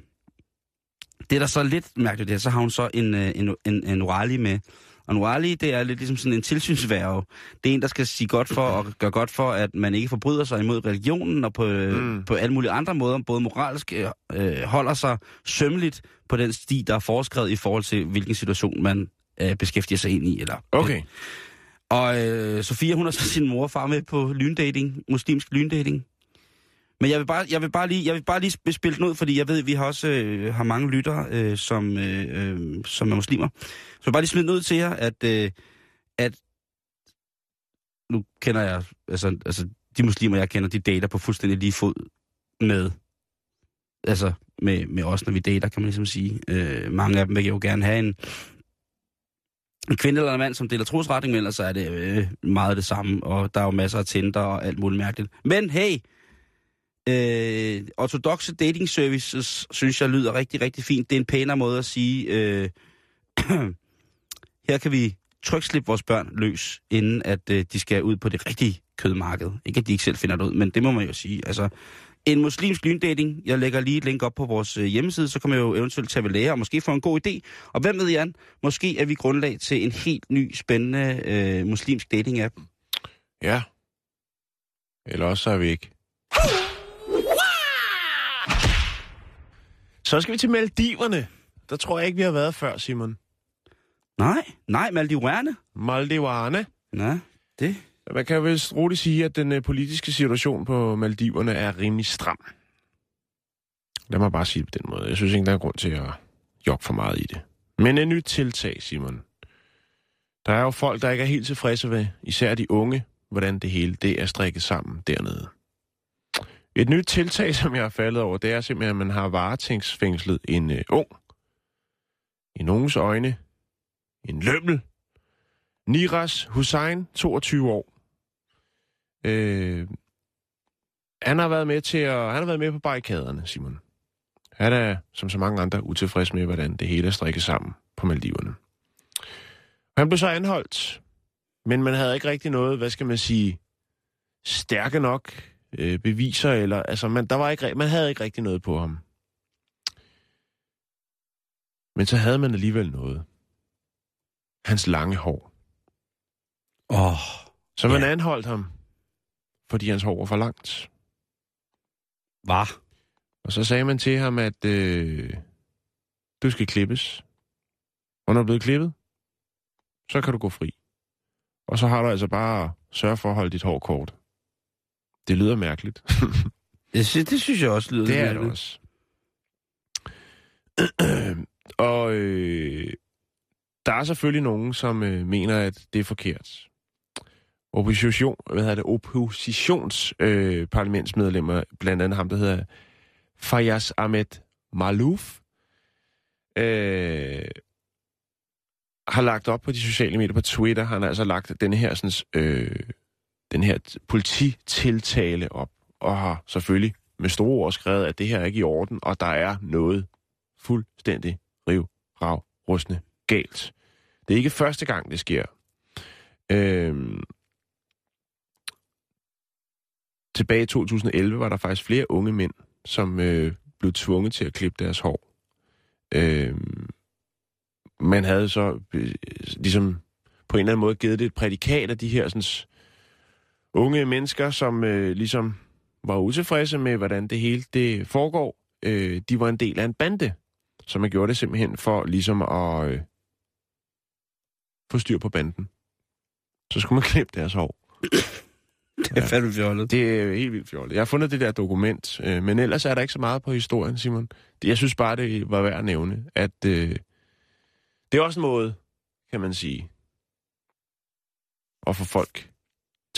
det er der så lidt mærkeligt, det så har hun så en, øh, en, en, en orali med. Og nu Ali, det er lidt ligesom sådan en tilsynsværge. Det er en, der skal sige godt for og gøre godt for, at man ikke forbryder sig imod religionen og på, mm. Mm. på alle mulige andre måder, både moralsk, øh, holder sig sømmeligt på den sti, der er foreskrevet i forhold til, hvilken situation man øh, beskæftiger sig ind i. Eller, Okay. Og øh, Sofia, hun har så sin mor og far med på lyndating, muslimsk lyndating. Men jeg vil bare, jeg vil bare lige, jeg vil bare lige spille den ud, fordi jeg ved, at vi har også øh, har mange lyttere, øh, som, øh, øh, som er muslimer. Så jeg vil bare lige smide den ud til jer, at, øh, at nu kender jeg, altså, altså de muslimer, jeg kender, de dater på fuldstændig lige fod med, altså med, med os, når vi dater, kan man ligesom sige. Øh, mange af dem vil jo gerne have en, en kvinde eller en mand, som deler trosretning med, ellers så er det øh, meget det samme, og der er jo masser af Tinder og alt muligt mærkeligt. Men hey, øh, ortodoxe dating services, synes jeg lyder rigtig, rigtig fint. Det er en pænere måde at sige, øh, her kan vi trykslippe vores børn løs, inden at øh, de skal ud på det rigtige kødmarked. Ikke at de ikke selv finder det ud, men det må man jo sige. Altså, en muslimsk lyndating, jeg lægger lige et link op på vores øh, hjemmeside, så kan man jo eventuelt tage ved lære og måske få en god idé. Og hvem ved, Jan, måske er vi grundlag til en helt ny, spændende øh, muslimsk dating-app. Ja. Eller også er vi ikke. Så skal vi til Maldiverne. Der tror jeg ikke, vi har været før, Simon. Nej, nej, Maldiverne. Maldiverne. Nej, det... Man kan vel roligt sige, at den øh, politiske situation på Maldiverne er rimelig stram. Lad mig bare sige det på den måde. Jeg synes ikke, der er grund til at jogge for meget i det. Men et nyt tiltag, Simon. Der er jo folk, der ikke er helt tilfredse ved, især de unge, hvordan det hele det er strikket sammen dernede. Et nyt tiltag, som jeg har faldet over, det er simpelthen, at man har varetægtsfængslet en øh, ung. I nogens øjne en lømmel. Niras Hussein, 22 år. Øh, han har været med til at, han har været med på barrikaderne, Simon. Han er, som så mange andre, utilfreds med, hvordan det hele er strikket sammen på Maldiverne. Han blev så anholdt, men man havde ikke rigtig noget, hvad skal man sige, stærke nok øh, beviser, eller, altså, man, der var ikke, man havde ikke rigtig noget på ham. Men så havde man alligevel noget. Hans lange hår. Åh, oh, Så man Ja. anholdt ham, fordi hans hår var for langt. hvad? Og så sagde man til ham, at øh, du skal klippes. Og når du er blevet klippet, så kan du gå fri. Og så har du altså bare sørge for at holde dit hår kort. Det lyder mærkeligt. Det, sy- det synes jeg også lyder det lidt er det mærkeligt. også. og øh, der er selvfølgelig nogen, som øh, mener, at det er forkert. Opposition, hvad hedder det, oppositions øh, blandt andet ham, der hedder Fayaz Ahmed Malouf, øh, har lagt op på de sociale medier på Twitter. Han har altså lagt den her, sådan, øh, den her polititiltale op, og har selvfølgelig med store ord skrevet, at det her er ikke i orden, og der er noget fuldstændig riv, rav, rustende galt. Det er ikke første gang, det sker. Øhm, tilbage i 2011 var der faktisk flere unge mænd, som øh, blev tvunget til at klippe deres hår. Øhm, man havde så øh, ligesom på en eller anden måde givet det et prædikat af de her sådan, unge mennesker, som øh, ligesom var utilfredse med, hvordan det hele det foregår. Øh, de var en del af en bande, så man gjorde det simpelthen for ligesom at øh, få styr på banden. Så skulle man klippe deres hår. Det er fandme fjollet. Det er helt vildt fjollet. Jeg har fundet det der dokument, øh, men ellers er der ikke så meget på historien, Simon. Jeg synes bare, det var værd at nævne, at øh, det er også en måde, kan man sige, at få folk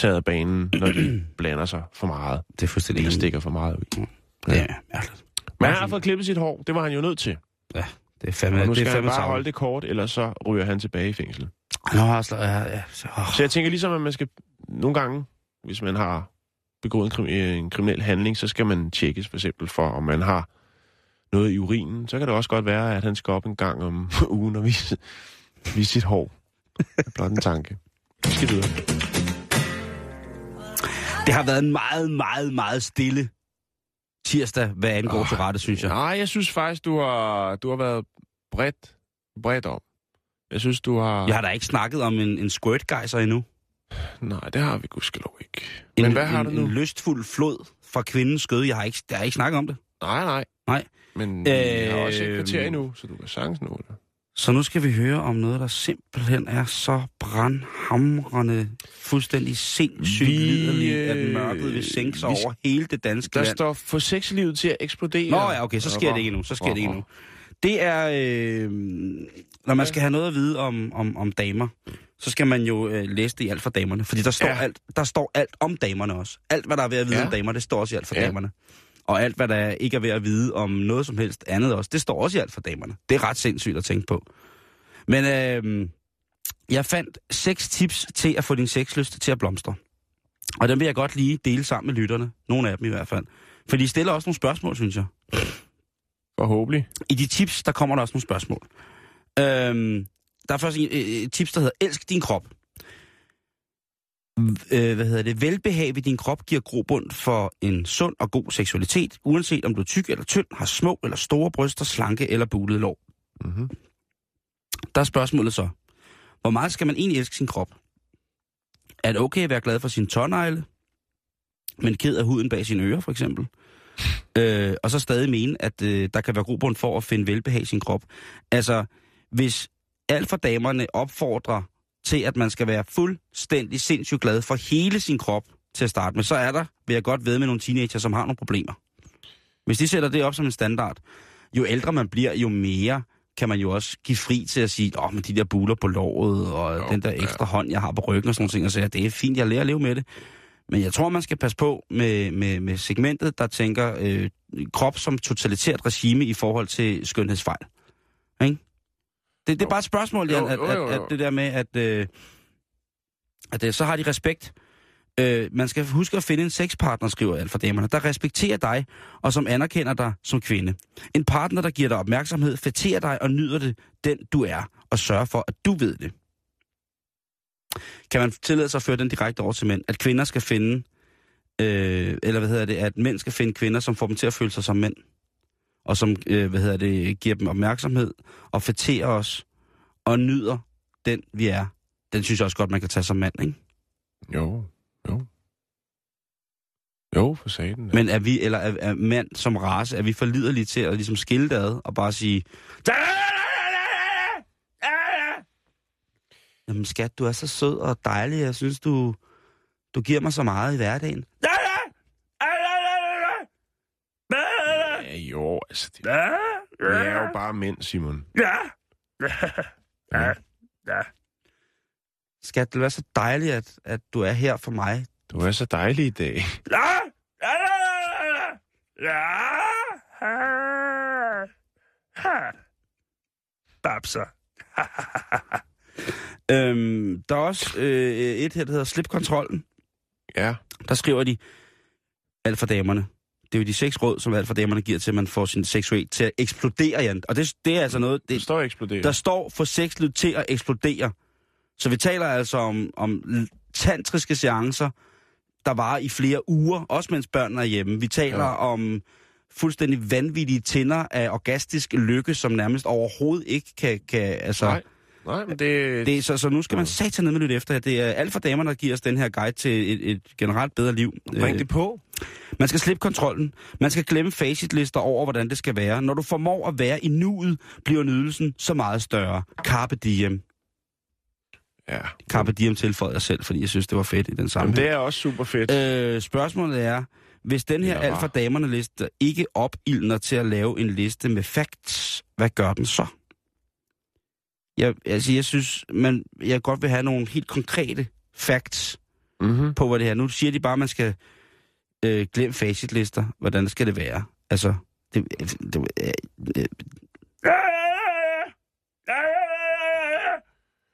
taget af banen, når de blander sig for meget, Det er fuldstændig eller stikker for meget ud. Det er mærkeligt. Men han har fået klippet sit hår, det var han jo nødt til. Det er fandme, Og nu det skal er han fandme bare savlet. holde det kort, ellers så ryger han tilbage i fængsel. Nå, altså, ja, ja. Så, åh. Så jeg tænker ligesom, at man skal nogle gange, hvis man har begået en, krim, en kriminel handling, så skal man tjekkes for eksempel for, om man har noget i urinen. Så kan det også godt være, at han skal op en gang om ugen og vise, vise sit hår. Det er blot en tanke. Vi skal videre. Det har været en meget, meget, meget stille tirsdag, hvad angår Åh, til rette, synes jeg. Nej, jeg synes faktisk, du har, du har været bredt, bredt om. Jeg synes, du har... Jeg har da ikke snakket om en, en squirt endnu. Nej, det har vi gudskelov ikke. En, Men hvad har en, du nu? En lystfuld flod fra kvindens skød. Jeg har ikke, jeg har ikke snakket om det. Nej, nej. Nej. Men øh, jeg har også et Øhm. kvarter endnu, så du kan sagtens nå det. Så nu skal vi høre om noget, der simpelthen er så brandhamrende, fuldstændig sindssygt liderligt, at øh, mørket vil sænke sig vi- over hele det danske Der land. står, få sexlivet til at eksplodere. Nå ja, okay, så sker det ikke endnu. Så sker det ikke endnu. Det er, øh, når man skal have noget at vide om, om, om damer, så skal man jo øh, læse det i alt for damerne. Fordi der står, Ja. alt, der står alt om damerne også. Alt, hvad der er ved at vide Ja. om damer, det står også i alt for ja. damerne. Og alt, hvad der ikke er ved at vide om noget som helst andet også, det står også i alt for damerne. Det er ret sindssygt at tænke på. Men øh, jeg fandt seks tips til at få din sexlyst til at blomstre. Og dem vil jeg godt lige dele sammen med lytterne. Nogle af dem i hvert fald. For de stiller også nogle spørgsmål, synes jeg. Forhåbentlig. I de tips, der kommer der også nogle spørgsmål. Øhm, der er først et, et tips, der hedder Elsk din krop. Øh, hvad hedder det? Velbehag ved din krop giver grobund for en sund og god seksualitet, uanset om du er tyk eller tynd, har små eller store bryster, slanke eller bulede lår. Mm-hmm. Der er spørgsmålet så, hvor meget skal man egentlig elske sin krop? Er det okay at være glad for sin tårnegle, men ked af huden bag sine ører, for eksempel? Øh, og så stadig mene, at øh, der kan være grobund for at finde velbehag i sin krop. Altså, hvis alt for damerne opfordrer til, at man skal være fuldstændig sindssygt glad for hele sin krop til at starte med, så er der, vil jeg godt ved med nogle teenager, som har nogle problemer. Hvis de sætter det op som en standard, jo ældre man bliver, jo mere kan man jo også give fri til at sige, åh, men de der buler på låret, og Jo, den der ja. ekstra hånd, jeg har på ryggen og sådan nogle ting, og så det er fint, jeg lærer at leve med det. Men jeg tror, man skal passe på med, med, med segmentet, der tænker øh, krop som totalitært regime i forhold til skønhedsfejl. Det, det er bare et spørgsmål, Jan, at, at, at det der med, at, øh, at øh, så har de respekt. Øh, man skal huske at finde en sexpartner, skriver alt for damerne, der respekterer dig, og som anerkender dig som kvinde. En partner, der giver dig opmærksomhed, fætterer dig og nyder det, den du er, og sørger for, at du ved det. Kan man tillade sig at føre den direkte over til mænd, at kvinder skal finde, øh, eller hvad hedder det, at mænd skal finde kvinder, som får dem til at føle sig som mænd, og som, øh, hvad hedder det, giver dem opmærksomhed, og fætterer os, og nyder den, vi er. Den synes jeg også godt, man kan tage som mand, ikke? Jo, jo. Jo, for satan. da. Men er vi, eller er, er mænd som race, er vi for liderlige til at ligesom skille det ad, og bare sige... Jamen skat, du er så sød og dejlig, jeg synes, du, du giver mig så meget i hverdagen. Ja, jo, altså, det, det er jo bare mænd, Simon. Skat, det være så dejligt, at, at du er her for mig. Du er så dejlig i dag. Babser. øhm, der er også øh, et her, der hedder Slip Kontrollen. Ja, Der skriver de, alt for damerne. Det er jo de seks råd, som alt for damerne giver til, at man får sin seksualitet til at eksplodere, Jan. Og det, det er altså noget, det det, står og eksploderer. der står for sexlivet til at eksplodere. Så vi taler altså om, om tantriske seancer, der varer i flere uger, også mens børnene er hjemme. Vi taler Ja. om fuldstændig vanvittige tænder af orgastisk lykke, som nærmest overhovedet ikke kan... kan altså, Nej, nej, men det... det så, så nu skal man satan ned med lidt efter. Det er alt for damerne, der giver os den her guide til et, et generelt bedre liv. Bring det på. Man skal slippe kontrollen. Man skal glemme facitlister over, hvordan det skal være. Når du formår at være i nuet, bliver nydelsen så meget større. Carpe diem. Ja. Carpe diem tilføjede jeg selv, fordi jeg synes, det var fedt i den Jamen, sammenhæng. det er også super fedt. Øh, spørgsmålet er, hvis den her alt for damerne liste ikke opildner til at lave en liste med facts, hvad gør den så? Jeg, altså, jeg synes, man, jeg godt vil have nogle helt konkrete facts Mm-hmm. på, hvad det her. Nu siger de bare, at man skal øh, glemme facitlister. Hvordan skal det være? Altså, det, det, øh, øh.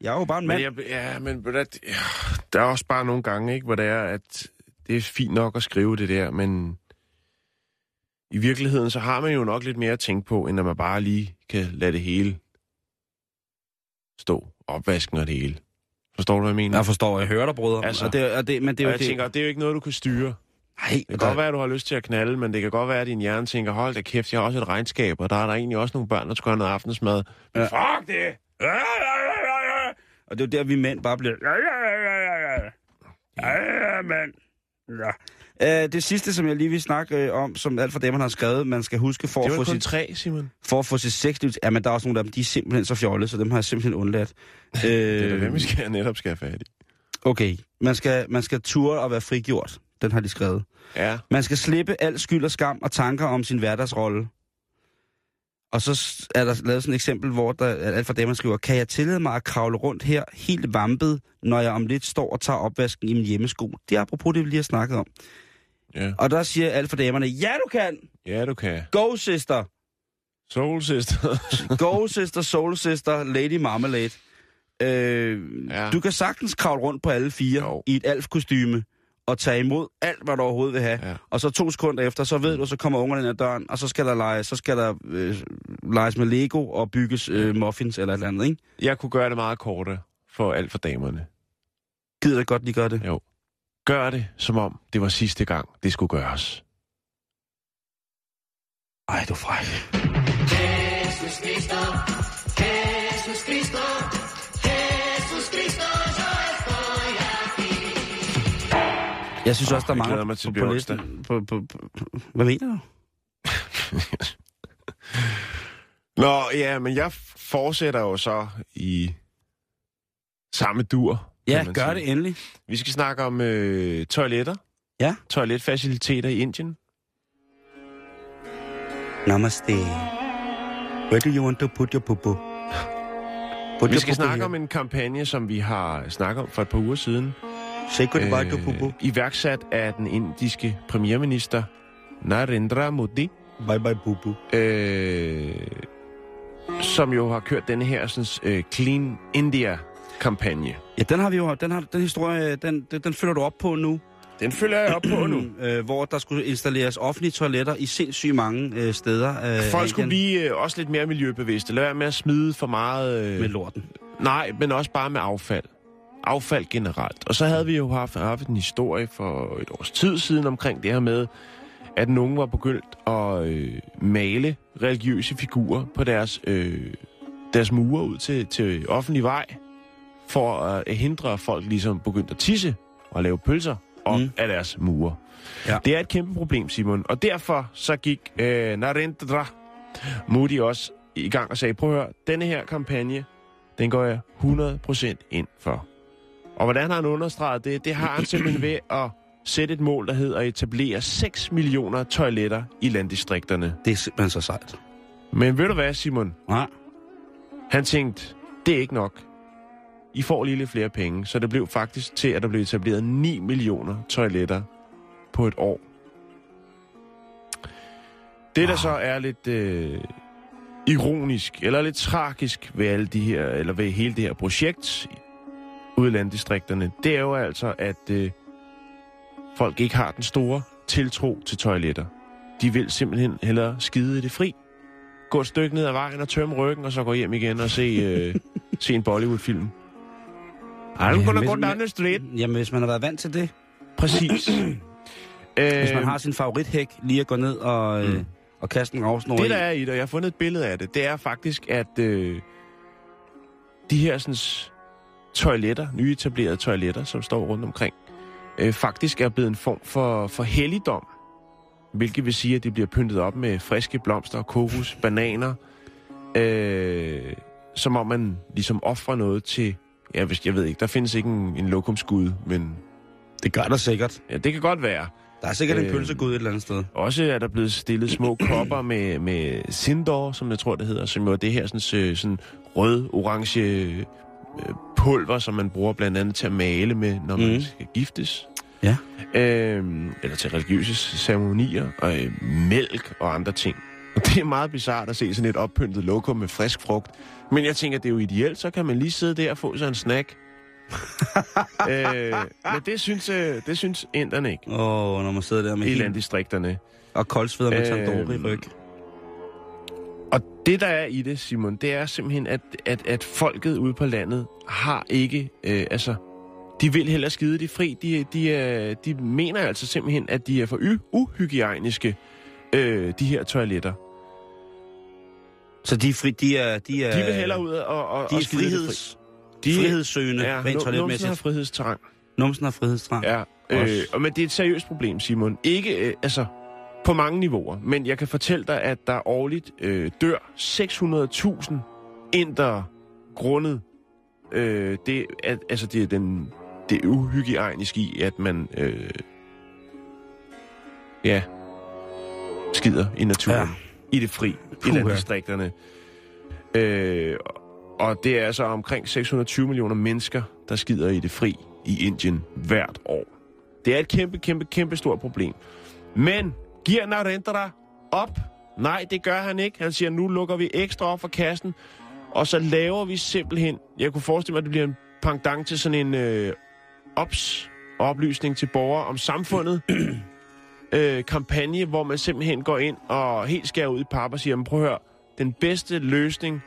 Jeg er jo bare en mand. Men jeg, ja, men hvad, ja, der er også bare nogle gange, ikke, hvor det er, at det er fint nok at skrive det der, men i virkeligheden, så har man jo nok lidt mere at tænke på, end at man bare lige kan lade det hele stå. Opvasken og det hele. Forstår du, hvad jeg mener? Jeg forstår, jeg hører dig, brødre. Altså, Altså, og det, og det, men det er og jo jeg det. tænker, det er jo ikke noget, du kan styre. Nej, Det kan godt være, at du har lyst til at knalde, men det kan godt være, at din hjerne tænker, hold da kæft, jeg har også et regnskab, og der er der egentlig også nogle børn, der skal have noget aftensmad. Men Ja. fuck det! Og det er der, vi mænd bare bliver... Ja, ja, ja, ja, ja. Ja, ja, mand. Ja. Øh, det sidste, som jeg lige vil snakke øh, om, som alt for dem, man har skrevet, man skal huske for, at få, sit, tre, Simon. for at få sit sexliv... Ja, men der er også nogle af dem, de er simpelthen så fjollede, så dem har jeg simpelthen undladt. Øh, Det er da dem, vi skal netop skal have fat i. Okay, man skal, man skal ture og være frigjort. Den har de skrevet. Ja. Man skal slippe al skyld og skam og tanker om sin hverdagsrolle. Og så er der lavet sådan et eksempel, hvor der, alt for dem, man skriver, kan jeg tillade mig at kravle rundt her helt vampet, når jeg om lidt står og tager opvasken i min hjemmesko? Det er apropos det, vi lige har snakket om. Ja. Og der siger alt for damerne, ja du kan! Ja, du kan. Go sister! Soul Sister. Go sister, soul sister, lady marmalade. Øh, Ja. Du kan sagtens kravle rundt på alle fire Jo. i et alf-kostyme og tage imod alt, hvad du overhovedet vil have. Ja. Og så to sekunder efter, så ved du, så kommer ungerne ind ad døren, og så skal der lege, så skal der øh, leges med Lego og bygges øh, muffins eller et eller andet, ikke? Jeg kunne gøre det meget kortere for alt for damerne. Gider det godt lige gøre det? Jo. Gør det, som om det var sidste gang, det skulle gøres. Ej, du er fræk. Jeg synes også, der er jeg mange til på, på listen. På, på, på, hvad mener du? Nå, ja, men jeg fortsætter jo så i samme dur. Ja, gør sige. det endelig. Vi skal snakke om øh, toiletter. Ja. Toiletfaciliteter i Indien. Namaste. Where do you want to put your popo? Put Vi skal snakke om en kampagne, som vi har snakket om for et par uger siden. Say goodbye to popo. iværksat af den indiske premierminister Narendra Modi, Bye bye popo. øh, som jo har kørt denne her sådan, øh, Clean India-kampagne. Ja, den har vi jo, den, har, den historie, den, den, den følger du op på nu. Den følger jeg op på nu. øh, hvor der skulle installeres offentlige toiletter i sindssygt mange øh, steder. Øh, Folk skulle blive øh, også lidt mere miljøbevidste. Lad være med at smide for meget... Øh, Med lorten. Nej, men også bare med affald. Affald generelt. Og så havde vi jo haft, haft en historie for et års tid siden omkring det her med, at nogen var begyndt at øh, male religiøse figurer på deres, øh, deres mure ud til, til offentlig vej, for at hindre, at folk ligesom begyndte at tisse og lave pølser op mm. Af deres mure. Ja. Det er et kæmpe problem, Simon. Og derfor så gik øh, Narendra Modi også i gang og sagde, prøv at høre, denne her kampagne, den går jeg 100% ind for. Og hvordan har han understreget det? Det har han simpelthen ved at sætte et mål, der hedder at etablere 6 millioner toiletter i landdistrikterne. Det er simpelthen så sejt. Men ved du hvad, Simon? Nej. Han tænkte, det er ikke nok. I får lige lidt flere penge, så det blev faktisk til, at der blev etableret 9 millioner toiletter på et år. Det, der så er lidt øh, ironisk, eller lidt tragisk ved alle de her, eller ved hele det her projekt ude i landdistrikterne, det er jo altså, at øh, folk ikke har den store tiltro til toiletter. De vil simpelthen hellere skide i det fri. Gå et stykke ned ad vejen og tømme ryggen, og så gå hjem igen og se, øh, se en Bollywood-film. I'm gonna hvis- go down the street. Jamen, hvis man har været vant til det. Præcis. Hvis man Øh, har sin favorithæk, lige at gå ned og, øh, Mm. og kaste en ravsnor Det, der er i det, og jeg har fundet et billede af det, det er faktisk, at øh, de her sådan, toiletter, nyetablerede toiletter, som står rundt omkring, øh, faktisk er blevet en form for, for helligdom. Hvilket vil sige, at de bliver pyntet op med friske blomster, kokos, bananer. Øh, som om man ligesom offrer noget til... Ja, hvis, jeg ved ikke, der findes ikke en, en lokumsgud, men Det gør der sikkert. ja, det kan godt være. Der er sikkert en Øh, pølsegud et eller andet sted. Også er der blevet stillet små kopper med, med Sindor, som jeg tror, det hedder, som jo er det her sådan, sådan rød-orange øh, pulver, som man bruger blandt andet til at male med, når man Mhm. skal giftes. Ja. Øhm, eller til religiøse ceremonier, og øh, mælk og andre ting. Og det er meget bizart at se sådan et oppyntet lokum med frisk frugt. Men jeg tænker, det er jo ideelt, så kan man lige sidde der og få sig en snack. øh, men det synes, øh, det synes inderne ikke Åh, oh, når man sidder der med i landdistrikterne. og koldsveder med Øh, tandoori i ryg. Og det, der er i det, Simon, det er simpelthen, at, at, at folket ude på landet har ikke, øh, altså, de vil hellere skide det fri. De, de, er, de mener altså simpelthen, at de er for uhygiejniske, øh, de her toiletter. Så de er fri, de er... De, er, De vil hellere ud og, og, de og skide det fri. friheds... De- frihedssøgende, Ja, rent nu- numsen har toiletmæssigt. frihedstrang. Numsen har frihedstrang. Ja, øh, og men det er et seriøst problem, Simon. Ikke, øh, altså, på mange niveauer. Men jeg kan fortælle dig, at der årligt øh, dør 600.000 indere grundet øh, det, at, altså det, er den, det uhygiejniske i, at man øh, ja, skider i naturen. Ja. I det fri, i Puha. landdistrikterne. Øh, og det er altså omkring 620 millioner mennesker, der skider i det fri i Indien hvert år. Det er et kæmpe, kæmpe, kæmpe stort problem. Men giver Narendra op? Nej, det gør han ikke. Han siger, nu lukker vi ekstra op for kassen, og så laver vi simpelthen... Jeg kunne forestille mig, at det bliver en pangdang til sådan en øh, ops oplysning til borgere om samfundet. øh, kampagne, hvor man simpelthen går ind og helt skærer ud i pap og siger, prøv at høre, den bedste løsning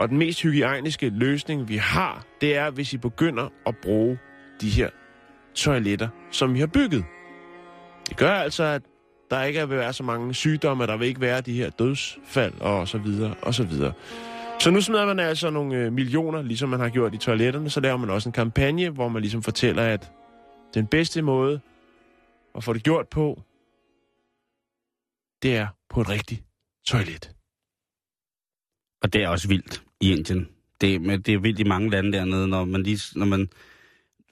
og den mest hygiejniske løsning, vi har, det er, hvis I begynder at bruge de her toiletter, som vi har bygget. Det gør altså, at der ikke vil være så mange sygdomme, der vil ikke være de her dødsfald, og så videre, og så videre. Så nu smider man altså nogle øh, millioner, ligesom man har gjort i toiletterne, så laver man også en kampagne, hvor man ligesom fortæller, at den bedste måde at få det gjort på, det er på et rigtigt toilet. Og det er også vildt i Indien. Det, men det er vildt i mange lande dernede, når man lige... Når man...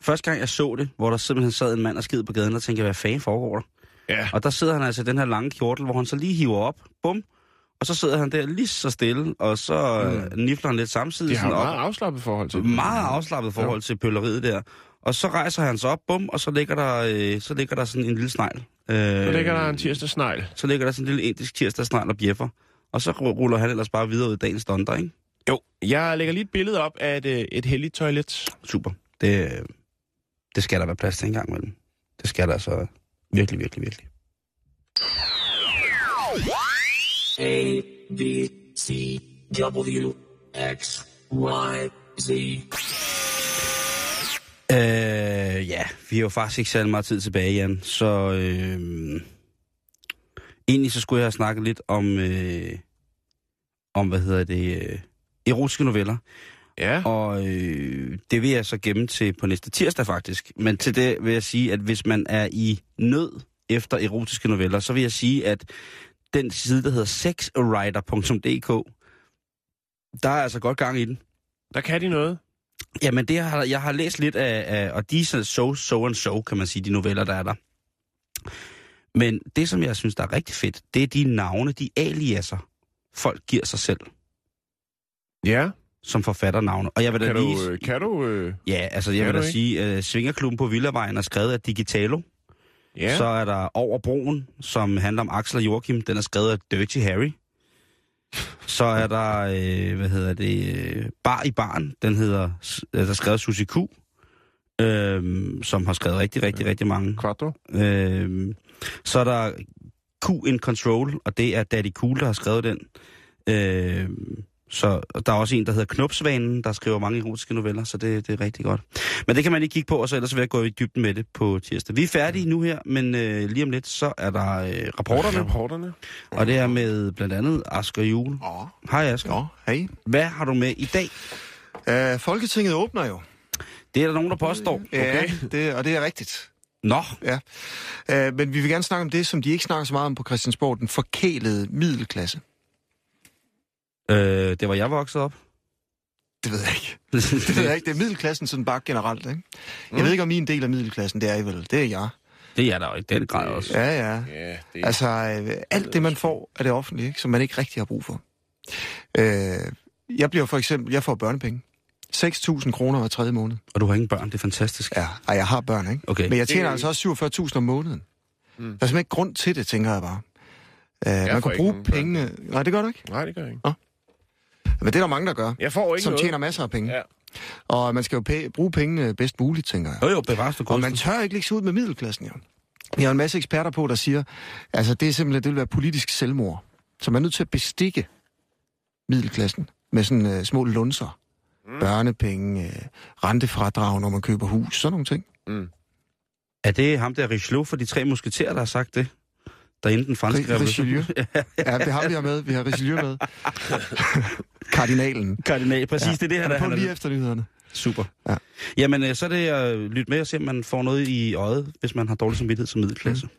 Første gang jeg så det, hvor der simpelthen sad en mand og skid på gaden, og tænkte, jeg, hvad fanden foregår der? Ja. Og der sidder han altså i den her lange kjortel, hvor han så lige hiver op, bum, og så sidder han der lige så stille, og så mm. nifler han lidt samtidig. Det har sådan op. meget afslappet forhold til meget afslappet forhold til pølleriet der. Og så rejser han sig op, bum, og så ligger der, øh, så ligger der sådan en lille snegl. Øh, Så ligger der en tirsdagsnegl. så ligger der sådan en lille indisk tirsdagsnegl og bjeffer. Og så ru- ruller han ellers bare videre ud i dagens donder, ikke? Jo, jeg lægger lige et billede op af et, øh, et heldigt toilet. Super. Det, øh, det skal der være plads til en gang imellem. Det skal der altså virkelig, virkelig, virkelig. A, B, C, W, X, Y, Z. Øh, ja, vi har jo faktisk ikke særlig meget tid tilbage, Jan. Så øh, egentlig så skulle jeg have snakket lidt om, øh, om hvad hedder det, øh, erotiske noveller. Ja. Og øh, det vil jeg så gemme til på næste tirsdag faktisk. Men til det vil jeg sige, at hvis man er i nød efter erotiske noveller, så vil jeg sige, at den side, der hedder sexwriter.dk, der er altså godt gang i den. Der kan de noget. Jamen, det har, jeg har læst lidt af, af og de er so, so and so, kan man sige, de noveller, der er der. Men det, som jeg synes, der er rigtig fedt, det er de navne, de aliaser, folk giver sig selv Ja. Som forfatternavne. Og jeg vil da Kan lige... du... øh, Kan du øh, Ja, altså jeg vil da ikke? sige, at uh, Svingerklubben på Villavejen er skrevet af Digitalo. ja. Så er der Over Broen, som handler om Axel og Joachim. Den er skrevet af Dirty Harry. Så er der, øh, hvad hedder det, øh, Bar i Barn. Den hedder, øh, der er skrevet Susie Q. Øh, som har skrevet rigtig, rigtig, rigtig mange. Quattro. Øh, så er der Q in Control, og det er Daddy Cool, der har skrevet den. Øh, så der er også en, der hedder Knopsvanen, der skriver mange erotiske noveller, så det, det er rigtig godt. Men det kan man lige kigge på, og så ellers vil jeg gå i dybden med det på tirsdag. Vi er færdige nu her, men øh, lige om lidt, så er der øh, rapporterne, Rapporterne. og det er med blandt andet Asger Jule. Åh, Hej Asger. ja, hej. Hvad har du med i dag? Uh, Folketinget åbner jo. Det er der nogen, der påstår. Ja, det, og det er rigtigt. Nå, Ja. Uh, men vi vil gerne snakke om det, som de ikke snakker så meget om på Christiansborg, den forkælede middelklasse. Øh, det var jeg vokset op. Det ved jeg ikke. Det ved jeg ikke. Det er middelklassen sådan bare generelt, ikke? Jeg ved ikke, om min del af middelklassen, det er I vel. Det er jeg. det er der jo i den grad også. Ja, ja. Ja, det er... Altså, øh, alt det, man får af det offentlige, ikke, som man ikke rigtig har brug for. Øh, jeg bliver for eksempel, jeg får børnepenge. 6.000 kroner hver tredje måned. Og du har ingen børn, det er fantastisk. Ja, ej, jeg har børn, ikke? Okay. Men jeg tjener Det- altså også 47.000 om måneden. Mm. Der er simpelthen ikke grund til det, tænker jeg bare. Uh, man får kunne ikke bruge nogen børn. pengene... Nej, det gør du ikke. Nej, det gør jeg ikke. Men det er der mange, der gør. Jeg får ikke Som noget. tjener masser af penge. Ja. Og man skal jo pæ- bruge pengene bedst muligt, tænker jeg. Jo jo, bevares du Og man tør ikke lægge sig ud med middelklassen, jo. Vi har en masse eksperter på, der siger, altså det er simpelthen, det vil være politisk selvmord. Så man er nødt til at bestikke middelklassen med sådan uh, små lunser. Mm. Børnepenge, uh, rentefradrag, når man køber hus, sådan nogle ting. Mm. Er det ham der Richelieu for de tre musketerer, der har sagt det? Der inden den franske Ri- Richelieu. Ja, det har vi har med. Vi har Richelieu med. Kardinalen. Kardinal, præcis, ja. det er det, han Han er. er på lige efter nyhederne. Super. Ja. Jamen, øh, så er det at lytte med og se, om man får noget i øjet, hvis man har dårlig samvittighed som middelklasse. Mm.